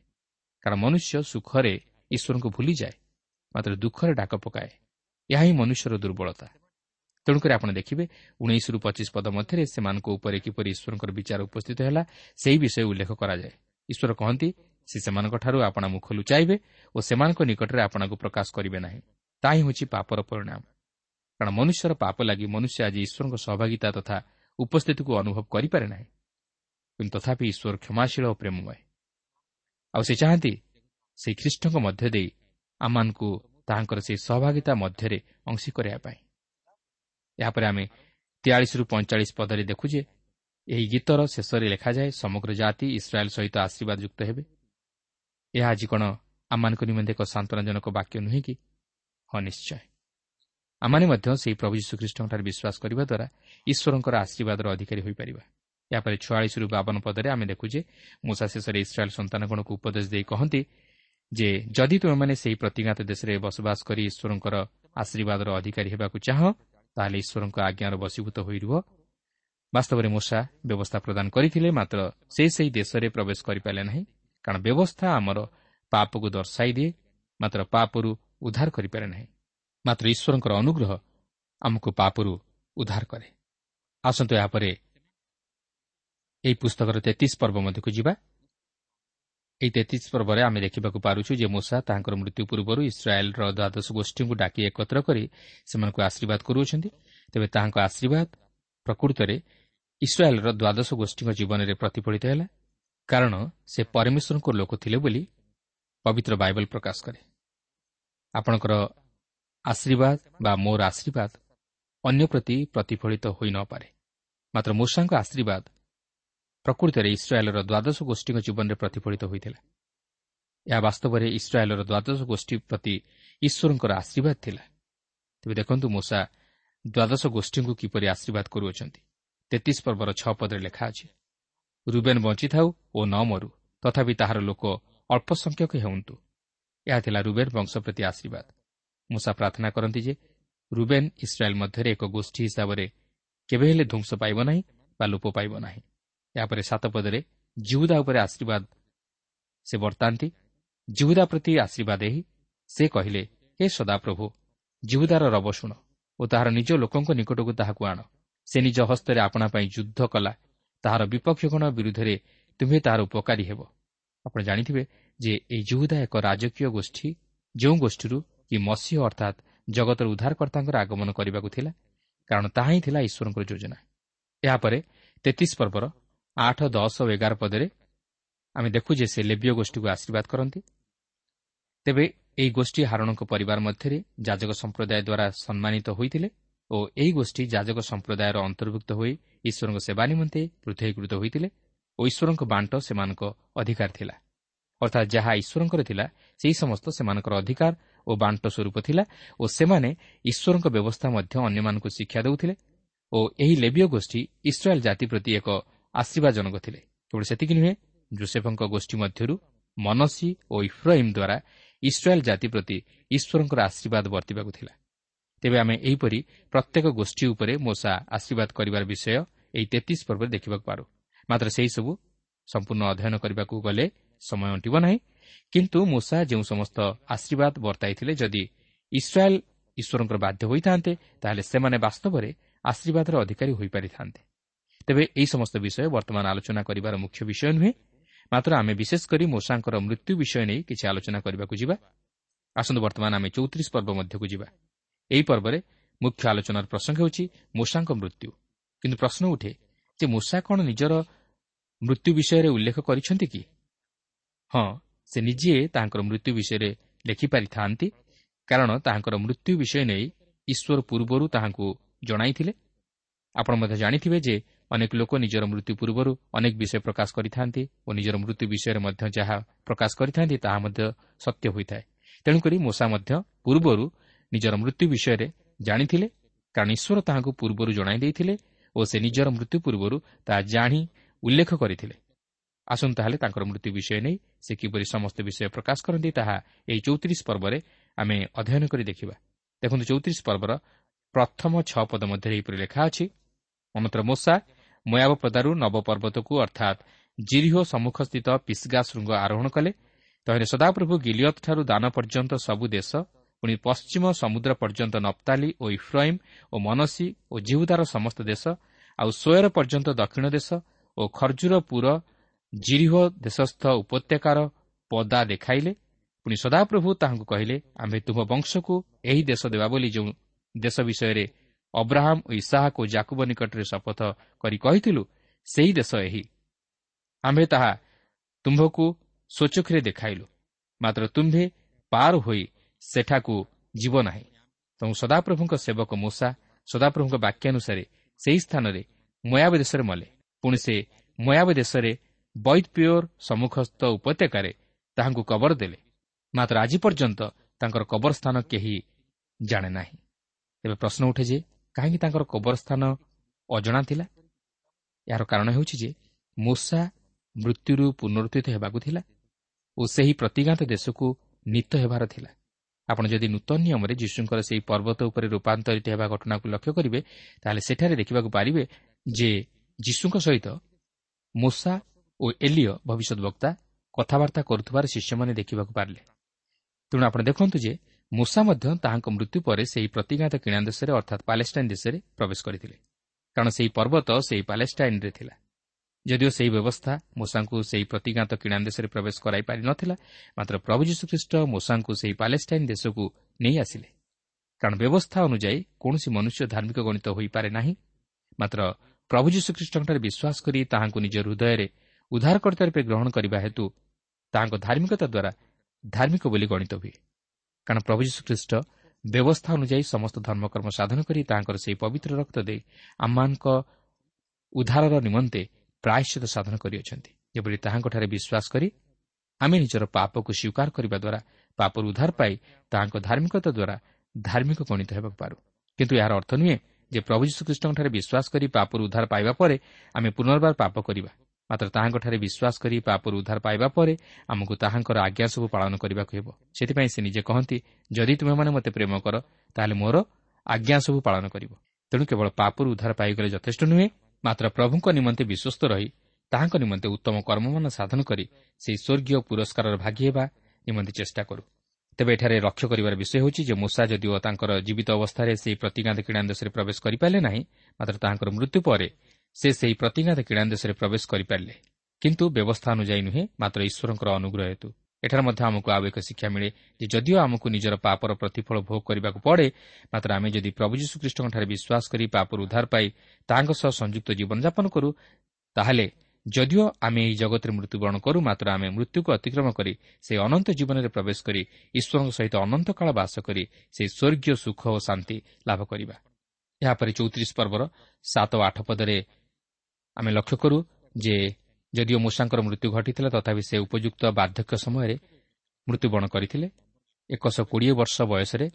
କାରଣ ମନୁଷ୍ୟ ସୁଖରେ ଈଶ୍ୱରଙ୍କୁ ଭୁଲିଯାଏ ମାତ୍ର ଦୁଃଖରେ ଡାକ ପକାଏ। ଏହା ହିଁ ମନୁଷ୍ୟର ଦୁର୍ବଳତା। ତେଣୁକରି ଆପଣ ଦେଖିବେ ଉଣେଇଶରୁ ପଚିଶ ପଦ ମଧ୍ୟରେ ସେମାନଙ୍କ ଉପରେ କିପରି ଈଶ୍ୱରଙ୍କର ବିଚାର ଉପସ୍ଥିତ ହେଲା ସେହି ବିଷୟ ଉଲ୍ଲେଖ କରାଯାଏ। ଈଶ୍ୱର କହନ୍ତି ସେ ସେମାନଙ୍କଠାରୁ ଆପଣା ମୁଖ ଲୁଚାଇବେ ଓ ସେମାନଙ୍କ ନିକଟରେ ଆପଣାକୁ ପ୍ରକାଶ କରିବେ ନାହିଁ। ତାହା ହିଁ ହେଉଛି ପାପର ପରିଣାମ। କାରଣ ମନୁଷ୍ୟର ପାପ ଲାଗି ମନୁଷ୍ୟ ଆଜି ଈଶ୍ୱରଙ୍କ ସହଭାଗିତା ତଥା ଉପସ୍ଥିତିକୁ ଅନୁଭବ କରିପାରେ ନାହିଁ। କିନ୍ତୁ ତଥାପି ଈଶ୍ୱର କ୍ଷମାଶୀଳ ଓ ପ୍ରେମମୟ। ଆଉ ସେ ଚାହାନ୍ତି ସେହି ଖ୍ରୀଷ୍ଟଙ୍କ ମଧ୍ୟ ଦେଇ ଆମମାନଙ୍କୁ ତାହାଙ୍କର ସେହି ସହଭାଗିତା ମଧ୍ୟରେ ଅଂଶୀ କରିବା ପାଇଁ। ଏହାପରେ ଆମେ ତେୟାଳିଶରୁ ପଇଁଚାଳିଶ ପଦରେ ଦେଖୁ ଯେ ଏହି ଗୀତର ଶେଷରେ ଲେଖାଯାଏ ସମଗ୍ର ଜାତି ଇସ୍ରାଏଲ୍ ସହିତ ଆଶୀର୍ବାଦ ଯୁକ୍ତ ହେବେ। ଏହା ଆଜି କ'ଣ ଆମମାନଙ୍କ ନିମନ୍ତେ ଏକ ସାନ୍ତ୍ୱନାଜନକ ବାକ୍ୟ ନୁହେଁ କି? ହଁ ନିଶ୍ଚୟ। ଆମମାନେ ମଧ୍ୟ ସେହି ପ୍ରଭୁ ଯୀଶୁଖ୍ରୀଷ୍ଟଙ୍କଠାରେ ବିଶ୍ୱାସ କରିବା ଦ୍ୱାରା ଈଶ୍ୱରଙ୍କର ଆଶୀର୍ବାଦର ଅଧିକାରୀ ହୋଇପାରିବା। ଏହାପରେ ଛୟାଳିଶରୁ ବାବନ ପଦରେ ଆମେ ଦେଖୁ ଯେ ମୂଷା ଶେଷରେ ଇସ୍ରାଏଲ୍ ସନ୍ତାନଗଣକୁ ଉପଦେଶ ଦେଇ କହନ୍ତି ଯେ ଯଦି ତୁମେମାନେ ସେହି ପ୍ରତିଜ୍ଞାତ ଦେଶରେ ବସବାସ କରି ଈଶ୍ୱରଙ୍କର ଆଶୀର୍ବାଦର ଅଧିକାରୀ ହେବାକୁ ଚାହଁ ତାହେଲେ ଈଶ୍ୱରଙ୍କ ଆଜ୍ଞାର ବଶୀଭୂତ ହୋଇ ରୁହ। ବାସ୍ତବରେ ମୂଷା ବ୍ୟବସ୍ଥା ପ୍ରଦାନ କରିଥିଲେ ମାତ୍ର ସେ ସେହି ଦେଶରେ ପ୍ରବେଶ କରିପାରିଲେ ନାହିଁ କାରଣ ବ୍ୟବସ୍ଥା ଆମର ପାପକୁ ଦର୍ଶାଇ ଦିଏ ମାତ୍ର ପାପରୁ ଉଦ୍ଧାର କରିପାରେ ନାହିଁ। ମାତ୍ର ଈଶ୍ୱରଙ୍କର ଅନୁଗ୍ରହ ଆମକୁ ପାପରୁ ଉଦ୍ଧାର କରେ। ଆସନ୍ତୁ ଏହାପରେ ଏହି ପୁସ୍ତକର ତେତିଶ ପର୍ବ ମଧ୍ୟକୁ ଯିବା। ଏହି ତେତିଶ ପର୍ବରେ ଆମେ ଦେଖିବାକୁ ପାରୁଛୁ ଯେ ମୂଷା ତାହାଙ୍କର ମୃତ୍ୟୁ ପୂର୍ବରୁ ଇସ୍ରାଏଲ୍ର ଦ୍ୱାଦଶ ଗୋଷ୍ଠୀଙ୍କୁ ଡାକି ଏକତ୍ର କରି ସେମାନଙ୍କୁ ଆଶୀର୍ବାଦ କରୁଅଛନ୍ତି। ତେବେ ତାହାଙ୍କ ଆଶୀର୍ବାଦ ପ୍ରକୃତରେ ଇସ୍ରାଏଲ୍ର ଦ୍ୱାଦଶ ଗୋଷ୍ଠୀଙ୍କ ଜୀବନରେ ପ୍ରତିଫଳିତ ହେଲା। କାରଣ ସେ ପରମେଶ୍ୱରଙ୍କ ଲୋକ ଥିଲେ ବୋଲି ପବିତ୍ର ବାଇବଲ ପ୍ରକାଶ କରେ। ଆପଣଙ୍କର ଆଶୀର୍ବାଦ ବା ମୋର ଆଶୀର୍ବାଦ ଅନ୍ୟ ପ୍ରତି ପ୍ରତିଫଳିତ ହୋଇନପାରେ ମାତ୍ର ମୂଷାଙ୍କ ଆଶୀର୍ବାଦ ପ୍ରକୃତରେ ଇସ୍ରାଏଲ୍ର ଦ୍ୱାଦଶ ଗୋଷ୍ଠୀଙ୍କ ଜୀବନରେ ପ୍ରତିଫଳିତ ହୋଇଥିଲା। ଏହା ବାସ୍ତବରେ ଇସ୍ରାଏଲ୍ର ଦ୍ୱାଦଶ ଗୋଷ୍ଠୀ ପ୍ରତି ଈଶ୍ୱରଙ୍କର ଆଶୀର୍ବାଦ ଥିଲା। ତେବେ ଦେଖନ୍ତୁ ମୂଷା ଦ୍ୱାଦଶ ଗୋଷ୍ଠୀଙ୍କୁ କିପରି ଆଶୀର୍ବାଦ କରୁଅଛନ୍ତି। ତେତିଶ ପର୍ବର ଛଅ ପଦରେ ଲେଖା ଅଛି ରୁବେନ୍ ବଞ୍ଚିଥାଉ ଓ ନ ମରୁ ତଥାପି ତାହାର ଲୋକ ଅଳ୍ପ ସଂଖ୍ୟକ ହେଉନ୍ତୁ। ଏହା ଥିଲା ରୁବେନ୍ ବଂଶ ପ୍ରତି ଆଶୀର୍ବାଦ। ମୂଷା ପ୍ରାର୍ଥନା କରନ୍ତି ଯେ ରୁବେନ୍ ଇସ୍ରାଏଲ୍ ମଧ୍ୟରେ ଏକ ଗୋଷ୍ଠୀ ହିସାବରେ କେବେ ହେଲେ ଧ୍ୱଂସ ପାଇବ ନାହିଁ ବା ଲୋପ ପାଇବ ନାହିଁ। ଏହାପରେ ସାତ ପଦରେ ଜିହୁଦା ଉପରେ ଆଶୀର୍ବାଦ ସେ ବର୍ତ୍ତାନ୍ତି। ଜିହୁଦା ପ୍ରତି ଆଶୀର୍ବାଦ ଏହି ସେ କହିଲେ ହେ ସଦାପ୍ରଭୁ ଜିହୁଦାର ରବ ଶୁଣ ଓ ତାହାର ନିଜ ଲୋକଙ୍କ ନିକଟକୁ ତାହାକୁ ଆଣ। ସେ ନିଜ ହସ୍ତରେ ଆପଣା ପାଇଁ ଯୁଦ୍ଧ କଲା। ତାହାର ବିପକ୍ଷ ଗଣ ବିରୁଦ୍ଧରେ ତୁମ୍ଭେ ତାହାର ଉପକାରୀ ହେବ। ଆପଣ ଜାଣିଥିବେ ଯେ ଏହି ଯୁହୁଦା ଏକ ରାଜକୀୟ ଗୋଷ୍ଠୀ। ଯେଉଁ ଗୋଷ୍ଠୀରୁ କି ମସିହ ଅର୍ଥାତ୍ ଜଗତର ଉଦ୍ଧାରକର୍ତ୍ତାଙ୍କର ଆଗମନ କରିବାକୁ ଥିଲା କାରଣ ତାହା ହିଁ ଥିଲା ଈଶ୍ୱରଙ୍କର ଯୋଜନା। ଏହାପରେ ତେତିଶ ପର୍ବର ଆଠ ଦଶ ଓ ଏଗାର ପଦରେ ଆମେ ଦେଖୁ ଯେ ସେ ଲେବିୟ ଗୋଷ୍ଠୀକୁ ଆଶୀର୍ବାଦ କରନ୍ତି। ତେବେ ଏହି ଗୋଷ୍ଠୀ ହାରଣଙ୍କ ପରିବାର ମଧ୍ୟରେ ଯାଜକ ସମ୍ପ୍ରଦାୟ ଦ୍ୱାରା ସମ୍ମାନିତ ହୋଇଥିଲେ ଓ ଏହି ଗୋଷ୍ଠୀ ଯାଜକ ସମ୍ପ୍ରଦାୟର ଅନ୍ତର୍ଭୁକ୍ତ ହୋଇ ଈଶ୍ୱରଙ୍କ ସେବା ନିମନ୍ତେ ପୃଥକୀକୃତ ହୋଇଥିଲେ ଓ ଈଶ୍ୱରଙ୍କ ବାଣ୍ଟ ସେମାନଙ୍କ ଅଧିକାର ଥିଲା। ଅର୍ଥାତ୍ ଯାହା ଈଶ୍ୱରଙ୍କର ଥିଲା ସେହି ସମସ୍ତ ସେମାନଙ୍କର ଅଧିକାର ଓ ବାଣ୍ଟ ସ୍ୱରୂପ ଥିଲା ଓ ସେମାନେ ଈଶ୍ୱରଙ୍କ ବ୍ୟବସ୍ଥା ମଧ୍ୟ ଅନ୍ୟମାନଙ୍କୁ ଶିକ୍ଷା ଦେଉଥିଲେ ଓ ଏହି ଲେବିୟ ଗୋଷ୍ଠୀ ଇସ୍ରାଏଲ୍ ଜାତି ପ୍ରତି ଏକ ଆଶୀର୍ବାଦଜନକ ଥିଲେ। କେବଳ ସେତିକି ନୁହେଁ ଜୋସେଫଙ୍କ ଗୋଷ୍ଠୀ ମଧ୍ୟରୁ ମନସି ଓ ଇଫ୍ରାଇମ୍ ଦ୍ୱାରା ଇସ୍ରାଏଲ୍ ଜାତି ପ୍ରତି ଈଶ୍ୱରଙ୍କର ଆଶୀର୍ବାଦ ବର୍ତ୍ତିବାକୁ ଥିଲା। ତେବେ ଆମେ ଏହିପରି ପ୍ରତ୍ୟେକ ଗୋଷ୍ଠୀ ଉପରେ ମୋସା ଆଶୀର୍ବାଦ କରିବାର ବିଷୟ ଏହି ତେତିଶ ପର୍ବରେ ଦେଖିବାକୁ ପାରୁ। ମାତ୍ର ସେହିସବୁ ସମ୍ପୂର୍ଣ୍ଣ ଅଧ୍ୟୟନ କରିବାକୁ ଗଲେ ସମୟ ଅଣ୍ଟିବ ନାହିଁ। କିନ୍ତୁ ମୂଷା ଯେଉଁ ସମସ୍ତ ଆଶୀର୍ବାଦ ବର୍ତ୍ତାଇଥିଲେ ଯଦି ଇସ୍ରାଏଲ୍ ଈଶ୍ୱରଙ୍କର ବାଧ୍ୟ ହୋଇଥାନ୍ତେ ତାହେଲେ ସେମାନେ ବାସ୍ତବରେ ଆଶୀର୍ବାଦର ଅଧିକାରୀ ହୋଇପାରିଥାନ୍ତେ। ତେବେ ଏହି ସମସ୍ତ ବିଷୟ ବର୍ତ୍ତମାନ ଆଲୋଚନା କରିବାର ମୁଖ୍ୟ ବିଷୟ ନୁହେଁ। ମାତ୍ର ଆମେ ବିଶେଷ କରି ମୂଷାଙ୍କର ମୃତ୍ୟୁ ବିଷୟ ନେଇ କିଛି ଆଲୋଚନା କରିବାକୁ ଯିବା। ଆସନ୍ତୁ ବର୍ତ୍ତମାନ ଆମେ ଚୌତିରିଶ ପର୍ବ ମଧ୍ୟକୁ ଯିବା। ଏହି ପର୍ବରେ ମୁଖ୍ୟ ଆଲୋଚନାର ପ୍ରସଙ୍ଗ ହେଉଛି ମୂଷାଙ୍କ ମୃତ୍ୟୁ। କିନ୍ତୁ ପ୍ରଶ୍ନ ଉଠେ ଯେ ମୂଷା କ'ଣ ନିଜର ମୃତ୍ୟୁ ବିଷୟରେ ଉଲ୍ଲେଖ କରିଛନ୍ତି କି? ହଁ ସେ ନିଜେ ତାହାଙ୍କର ମୃତ୍ୟୁ ବିଷୟରେ ଲେଖିପାରିଥାନ୍ତି। କାରଣ ତାହାଙ୍କର ମୃତ୍ୟୁ ବିଷୟ ନେଇ ଈଶ୍ୱର ପୂର୍ବରୁ ତାହାଙ୍କୁ ଜଣାଇଥିଲେ। ଆପଣ ମଧ୍ୟ ଜାଣିଥିବେ ଯେ ଅନେକ ଲୋକ ନିଜର ମୃତ୍ୟୁ ପୂର୍ବରୁ ଅନେକ ବିଷୟ ପ୍ରକାଶ କରିଥାନ୍ତି ଓ ନିଜର ମୃତ୍ୟୁ ବିଷୟରେ ମଧ୍ୟ ଯାହା ପ୍ରକାଶ କରିଥାନ୍ତି ତାହା ମଧ୍ୟ ସତ୍ୟ ହୋଇଥାଏ। ତେଣୁକରି ମୂଷା ମଧ୍ୟ ପୂର୍ବରୁ ନିଜର ମୃତ୍ୟୁ ବିଷୟରେ ଜାଣିଥିଲେ କାରଣ ଈଶ୍ୱର ତାହାଙ୍କୁ ପୂର୍ବରୁ ଜଣାଇ ଦେଇଥିଲେ ଓ ସେ ନିଜର ମୃତ୍ୟୁ ପୂର୍ବରୁ ତାହା ଜାଣି ଉଲ୍ଲେଖ କରିଥିଲେ। ଆସନ୍ତୁ ତାହେଲେ ତାଙ୍କର ମୃତ୍ୟୁ ବିଷୟ ନେଇ ସେ କିପରି ସମସ୍ତ ବିଷୟ ପ୍ରକାଶ କରନ୍ତି ତାହା ଏହି ଚୌତିରିଶ ପର୍ବରେ ଆମେ ଅଧ୍ୟୟନ କରି ଦେଖିବା। ଦେଖନ୍ତୁ ଚୌତିରିଶ ପର୍ବର ପ୍ରଥମ ଛଅ ପଦ ମଧ୍ୟରେ ଏହିପରି ଲେଖା ଅଛି ଅନନ୍ତର ମୂଷା ମୟାବ ପଦାରୁ ନବପର୍ବତକୁ ଅର୍ଥାତ୍ ଜିରିହୋ ସମ୍ମୁଖସ୍ଥିତ ପିସ୍ଗା ଶୃଙ୍ଗ ଆରୋହଣ କଲେ। ତହିଁରେ ସଦାପ୍ରଭୁ ଗିଲିୟତ୍ଠାରୁ ଦାନ ପର୍ଯ୍ୟନ୍ତ ସବୁ ଦେଶ ପୁଣି ପଶ୍ଚିମ ସମୁଦ୍ର ପର୍ଯ୍ୟନ୍ତ ନପ୍ତାଲି ଓ ଇଫ୍ରାଇମ୍ ଓ ମନସି ଓ ଜିହୁଦାର ସମସ୍ତ ଦେଶ ଆଉ ସୋୟର ପର୍ଯ୍ୟନ୍ତ ଦକ୍ଷିଣ ଦେଶ ଓ ଖର୍ଜୁର ପୁର ଜିରିହୋ ଦେଶସ୍ଥ ଉପତ୍ୟକାର ପଦା ଦେଖାଇଲେ। ପୁଣି ସଦାପ୍ରଭୁ ତାହାଙ୍କୁ କହିଲେ ଆମ୍ଭେ ତୁମ ବଂଶକୁ ଏହି ଦେଶ ଦେବା ବୋଲି ଯେଉଁ ଦେଶ ବିଷୟରେ ଅବ୍ରାହମ୍ ଓ ଇସାହାକ ଜାକୁବ ନିକଟରେ ଶପଥ କରି କହିଥିଲୁ ସେହି ଦେଶ ଏହି। ଆମ୍ଭେ ତାହା ତୁମ୍ଭକୁ ସ୍ୱଚକ୍ଷୁରେ ଦେଖାଇଲୁ। ମାତ୍ର ତୁମ୍ଭେ ପାର ହୋଇ ସେଠାକୁ ଯିବ ନାହିଁ। ତେଣୁ ସଦାପ୍ରଭୁଙ୍କ ସେବକ ମୂଷା ସଦାପ୍ରଭୁଙ୍କ ବାକ୍ୟାନୁସାରେ ସେହି ସ୍ଥାନରେ ମୟାବ ଦେଶରେ ମଲେ। ପୁଣି ସେ ମୟାବ ଦେଶରେ ବୈଦପିଓର ସମ୍ମୁଖସ୍ଥ ଉପତ୍ୟକାରେ ତାହାଙ୍କୁ କବର ଦେଲେ। ମାତ୍ର ଆଜି ପର୍ଯ୍ୟନ୍ତ ତାଙ୍କର କବର ସ୍ଥାନ କେହି ଜାଣେ ନାହିଁ। ତେବେ ପ୍ରଶ୍ନ ଉଠେ ଯେ କାହିଁକି ତାଙ୍କର କବର ସ୍ଥାନ ଅଜଣା ଥିଲା? ଏହାର କାରଣ ହେଉଛି ଯେ ମୂଷା ମୃତ୍ୟୁରୁ ପୁନରୁତ୍ଥିତ ହେବାକୁ ଥିଲା ଓ ସେହି ପ୍ରତିଘାତ ଦେଶକୁ ନିତ ହେବାର ଥିଲା। ଆପଣ ଯଦି ନୂତନ ନିୟମରେ ଯୀଶୁଙ୍କର ସେହି ପର୍ବତ ଉପରେ ରୂପାନ୍ତରିତ ହେବା ଘଟଣାକୁ ଲକ୍ଷ୍ୟ କରିବେ ତାହେଲେ ସେଠାରେ ଦେଖିବାକୁ ପାରିବେ ଯେ ଯୀଶୁଙ୍କ ସହିତ ମୂଷା ଓ ଏଲିଓ ଭବିଷ୍ୟତ ବକ୍ତା କଥାବାର୍ତ୍ତା କରୁଥିବାର ଶିଷ୍ୟମାନେ ଦେଖିବାକୁ ପାରିଲେ। ତେଣୁ ଆପଣ ଦେଖନ୍ତୁ ଯେ ମୂଷା ମଧ୍ୟ ତାହାଙ୍କ ମୃତ୍ୟୁ ପରେ ସେହି ପ୍ରତିଘାତ କିଣା ଦେଶରେ ଅର୍ଥାତ୍ ପାଲେଷ୍ଟାଇନ୍ ଦେଶରେ ପ୍ରବେଶ କରିଥିଲେ। କାରଣ ସେହି ପର୍ବତ ସେହି ପାଲେଷ୍ଟାଇନ୍ରେ ଥିଲା। ଯଦିଓ ସେହି ବ୍ୟବସ୍ଥା ମୂଷାଙ୍କୁ ସେହି ପ୍ରତିଘାତ କିଣା ଦେଶରେ ପ୍ରବେଶ କରାଇ ପାରିନଥିଲା ମାତ୍ର ପ୍ରଭୁ ଯୀଶୁଖ୍ରୀଷ୍ଟ ମୂଷାଙ୍କୁ ସେହି ପାଲେଷ୍ଟାଇନ୍ ଦେଶକୁ ନେଇ ଆସିଲେ। କାରଣ ବ୍ୟବସ୍ଥା ଅନୁଯାୟୀ କୌଣସି ମନୁଷ୍ୟ ଧାର୍ମିକ ଗଣିତ ହୋଇପାରେ ନାହିଁ। ମାତ୍ର ପ୍ରଭୁ ଯୀଶୁଖ୍ରୀଷ୍ଟଙ୍କଠାରେ ବିଶ୍ୱାସ କରି ତାହାଙ୍କୁ ନିଜ ହୃଦୟରେ ଉଦ୍ଧାରକର୍ତ୍ତା ରୂପେ ଗ୍ରହଣ କରିବା ହେତୁ ତାହାଙ୍କ ଧାର୍ମିକତା ଦ୍ୱାରା ଧାର୍ମିକ ବୋଲି ଗଣିତ ହୁଏ। କାରଣ ପ୍ରଭୁ ଯୀଶୁଖ୍ରୀଷ୍ଟ ବ୍ୟବସ୍ଥା ଅନୁଯାୟୀ ସମସ୍ତ ଧର୍ମକର୍ମ ସାଧନ କରି ତାହାଙ୍କର ସେହି ପବିତ୍ର ରକ୍ତ ଦେଇ ଆମମାନଙ୍କ ଉଦ୍ଧାରର ନିମନ୍ତେ ପ୍ରାୟଶ୍ଚିତ ସାଧନ କରିଅଛନ୍ତି। ଯେପରି ତାହାଙ୍କଠାରେ ବିଶ୍ୱାସ କରି ଆମେ ନିଜର ପାପକୁ ସ୍ୱୀକାର କରିବା ଦ୍ୱାରା ପାପରୁ ଉଦ୍ଧାର ପାଇ ତାହାଙ୍କ ଧାର୍ମିକତା ଦ୍ୱାରା ଧାର୍ମିକ ଗଣିତ ହେବାକୁ ପାରୁ। କିନ୍ତୁ ଏହାର ଅର୍ଥ ନୁହେଁ ଯେ ପ୍ରଭୁ ଯୀଶୁଖ୍ରୀଷ୍ଟଙ୍କଠାରେ ବିଶ୍ୱାସ କରି ପାପରୁ ଉଦ୍ଧାର ପାଇବା ପରେ ଆମେ ପୁନର୍ବାର ପାପ କରିବା। ମାତ୍ର ତାହାଙ୍କଠାରେ ବିଶ୍ୱାସ କରି ପାପରୁ ଉଦ୍ଧାର ପାଇବା ପରେ ଆମକୁ ତାହାଙ୍କର ଆଜ୍ଞା ସବୁ ପାଳନ କରିବାକୁ ହେବ ସେଥିପାଇଁ ସେ ନିଜେ କହନ୍ତି ଯଦି ତୁମେମାନେ ମୋତେ ପ୍ରେମ କର ତାହେଲେ ମୋର ଆଜ୍ଞା ସବୁ ପାଳନ କରିବ ତେଣୁ କେବଳ ପାପରୁ ଉଦ୍ଧାର ପାଇଗଲେ ଯଥେଷ୍ଟ ନୁହେଁ ମାତ୍ର ପ୍ରଭୁଙ୍କ ନିମନ୍ତେ ବିଶ୍ୱସ୍ତ ରହି ତାହାଙ୍କ ନିମନ୍ତେ ଉତ୍ତମ କର୍ମମାନ ସାଧନ କରି ସେହି ସ୍ୱର୍ଗୀୟ ପୁରସ୍କାରର ଭାଗି ହେବା ନିମନ୍ତେ ଚେଷ୍ଟା କରୁ ତେବେ ଏଠାରେ ଲକ୍ଷ୍ୟ କରିବାର ବିଷୟ ହେଉଛି ଯେ ମୂଷା ଯଦିଓ ତାଙ୍କର ଜୀବିତ ଅବସ୍ଥାରେ ସେହି ପ୍ରତିଜ୍ଞାତ କିଣା ଦେଶରେ ପ୍ରବେଶ କରିପାରିଲେ ନାହିଁ ମାତ୍ର ତାହାଙ୍କର ମୃତ୍ୟୁ ପରେ ସେ ସେହି ପ୍ରତିଜ୍ଞାତ କିଣା ଦେଶରେ ପ୍ରବେଶ କରିପାରିଲେ। କିନ୍ତୁ ବ୍ୟବସ୍ଥା ଅନୁଯାୟୀ ନୁହେଁ ମାତ୍ର ଈଶ୍ୱରଙ୍କର ଅନୁଗ୍ରହ ହେତୁ। ଏଠାରେ ମଧ୍ୟ ଆମକୁ ଆଉ ଏକ ଶିକ୍ଷା ମିଳେ ଯେ ଯଦିଓ ଆମକୁ ନିଜର ପାପର ପ୍ରତିଫଳ ଭୋଗ କରିବାକୁ ପଡ଼େ ମାତ୍ର ଆମେ ଯଦି ପ୍ରଭୁ ଯୀଶୁଖ୍ରୀଷ୍ଟଙ୍କଠାରେ ବିଶ୍ୱାସ କରି ପାପରୁ ଉଦ୍ଧାର ପାଇ ତାହାଙ୍କ ସହ ସଂଯୁକ୍ତ ଜୀବନଯାପନ କରୁ ତାହେଲେ ଯଦିଓ ଆମେ ଏହି ଜଗତରେ ମୃତ୍ୟୁବରଣ କରୁ ମାତ୍ର ଆମେ ମୃତ୍ୟୁକୁ ଅତିକ୍ରମ କରି ସେହି ଅନନ୍ତ ଜୀବନରେ ପ୍ରବେଶ କରି ଈଶ୍ୱରଙ୍କ ସହିତ ଅନନ୍ତ କାଳ ବାସ କରି ସେହି ସ୍ୱର୍ଗୀୟ ସୁଖ ଓ ଶାନ୍ତି ଲାଭ କରିବା। ଏହାପରେ ଚଉତିରିଶ ପର୍ବର ସାତ ଓ ଆଠ ପଦରେ ଆମେ ଲକ୍ଷ୍ୟ କରୁ ଯେ ଯଦିଓ ମୂଷାଙ୍କର ମୃତ୍ୟୁ ଘଟିଥିଲା ତଥାପି ସେ ଉପଯୁକ୍ତ ବାର୍ଦ୍ଧକ୍ୟ ସମୟରେ ମୃତ୍ୟୁବରଣ କରିଥିଲେ। ଏକଶହ କୋଡ଼ିଏ ବର୍ଷ ବୟସରେ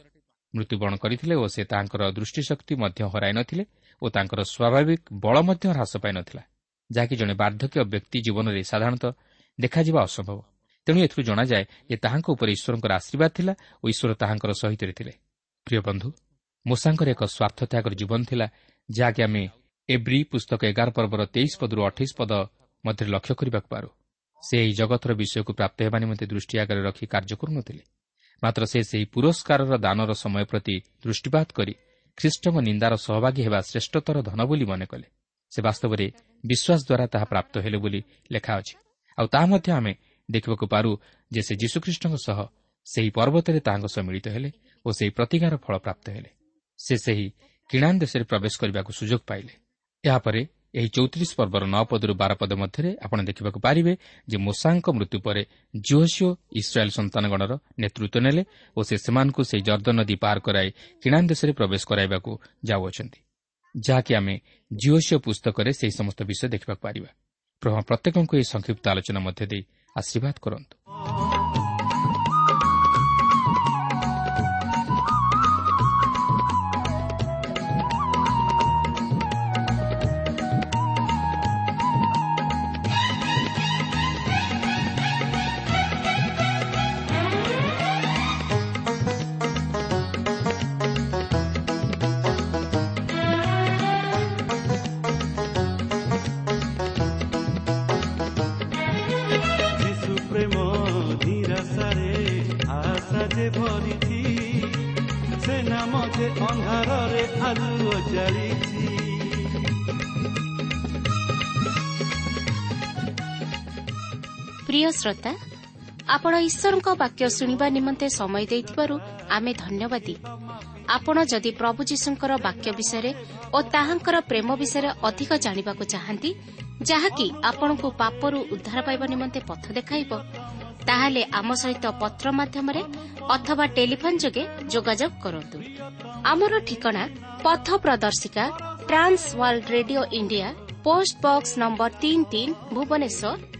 ମୃତ୍ୟୁବରଣ କରିଥିଲେ ଓ ସେ ତାଙ୍କର ଦୃଷ୍ଟିଶକ୍ତି ମଧ୍ୟ ହରାଇ ନଥିଲେ ଓ ତାଙ୍କର ସ୍ୱାଭାବିକ ବଳ ମଧ୍ୟ ହ୍ରାସ ପାଇନଥିଲା ଯାହାକି ଜଣେ ବାର୍ଦ୍ଧକ୍ୟ ବ୍ୟକ୍ତି ଜୀବନରେ ସାଧାରଣତଃ ଦେଖାଯିବା ଅସମ୍ଭବ। ତେଣୁ ଏଥିରୁ ଜଣାଯାଏ ଯେ ତାହାଙ୍କ ଉପରେ ଈଶ୍ୱରଙ୍କର ଆଶୀର୍ବାଦ ଥିଲା ଓ ଈଶ୍ୱର ତାହାଙ୍କର ସହିତରେ ଥିଲେ। ପ୍ରିୟ ବନ୍ଧୁ ମୂଷାଙ୍କର ଏକ ସ୍ୱାର୍ଥତ୍ୟାଗର ଜୀବନ ଥିଲା ଯାହାକି ଆମେ ଏବ୍ରି ପୁସ୍ତକ ଏଗାର ପର୍ବର ତେଇଶ ପଦରୁ ଅଠେଇଶ ପଦ ମଧ୍ୟରେ ଲକ୍ଷ୍ୟ କରିବାକୁ ପାରୁ। ସେ ଏହି ଜଗତର ବିଷୟକୁ ପ୍ରାପ୍ତ ହେବା ନିମନ୍ତେ ଦୃଷ୍ଟି ଆଗରେ ରଖି କାର୍ଯ୍ୟ କରୁନଥିଲେ। ମାତ୍ର ସେ ସେହି ପୁରସ୍କାରର ଦାନର ସମୟ ପ୍ରତି ଦୃଷ୍ଟିପାତ କରି ଖ୍ରୀଷ୍ଟଙ୍କ ନିନ୍ଦାର ସହଭାଗୀ ହେବା ଶ୍ରେଷ୍ଠତର ଧନ ବୋଲି ମନେ କଲେ। ସେ ବାସ୍ତବରେ ବିଶ୍ୱାସ ଦ୍ୱାରା ତାହା ପ୍ରାପ୍ତ ହେଲେ ବୋଲି ଲେଖା ଅଛି। ଆଉ ତାହା ମଧ୍ୟ ଆମେ ଦେଖିବାକୁ ପାରୁ ଯେ ସେ ଯୀଶୁଖ୍ରୀଷ୍ଟଙ୍କ ସହ ସେହି ପର୍ବତରେ ତାହାଙ୍କ ସହ ମିଳିତ ହେଲେ ଓ ସେହି ପ୍ରତିଜ୍ଞାର ଫଳ ପ୍ରାପ୍ତ ହେଲେ। ସେ ସେହି କିଣାନ୍ ଦେଶରେ ପ୍ରବେଶ କରିବାକୁ ସୁଯୋଗ ପାଇଲେ। ଏହାପରେ ଏହି ଚଉତିରିଶ ପର୍ବର ନଅ ପଦରୁ ବାର ପଦ ମଧ୍ୟରେ ଆପଣ ଦେଖିବାକୁ ପାରିବେ ଯେ ମୋଷାଙ୍କ ମୃତ୍ୟୁ ପରେ ଜୋହସିଓ ଇସ୍ରାଏଲ୍ ସନ୍ତାନଗଣର ନେତୃତ୍ୱ ନେଲେ ଓ ସେ ସେମାନଙ୍କୁ ସେହି ଜର୍ଦ୍ଦ ନଦୀ ପାର କରାଇ କିଣାନ୍ ଦେଶରେ ପ୍ରବେଶ କରାଇବାକୁ ଯାଉଅଛନ୍ତି ଯାହାକି ଆମେ ଜିଓସିଓ ପୁସ୍ତକରେ ସେହି ସମସ୍ତ ବିଷୟ ଦେଖିବାକୁ ପାରିବା। ପ୍ରତ୍ୟେକଙ୍କୁ ଏହି ସଂକ୍ଷିପ୍ତ ଆଲୋଚନା ମଧ୍ୟ ଦେଇ ଆଶୀର୍ବାଦ କରନ୍ତୁ। ଶ୍ରୋତା ଆପଣ ଈଶ୍ୱରଙ୍କ ବାକ୍ୟ ଶୁଣିବା ନିମନ୍ତେ ସମୟ ଦେଇଥିବାରୁ ଆମେ ଧନ୍ୟବାଦୀ। ଆପଣ ଯଦି ପ୍ରଭୁ ଯୀଶୁଙ୍କର ବାକ୍ୟ ବିଷୟରେ ଓ ତାହାଙ୍କର ପ୍ରେମ ବିଷୟରେ ଅଧିକ ଜାଣିବାକୁ ଚାହାନ୍ତି ଯାହାକି ଆପଣଙ୍କୁ ପାପରୁ ଉଦ୍ଧାର ପାଇବା ନିମନ୍ତେ ପଥ ଦେଖାଇବ ତାହେଲେ ଆମ ସହିତ ପତ୍ର ମାଧ୍ୟମରେ ଅଥବା ଟେଲିଫୋନ୍ ଯୋଗେ ଯୋଗାଯୋଗ କରନ୍ତୁ। ଆମର ଠିକଣା ପଥ ପ୍ରଦର୍ଶିକା Trans World Radio India post box number ତିନି ତିନି ଭୁବନେଶ୍ୱର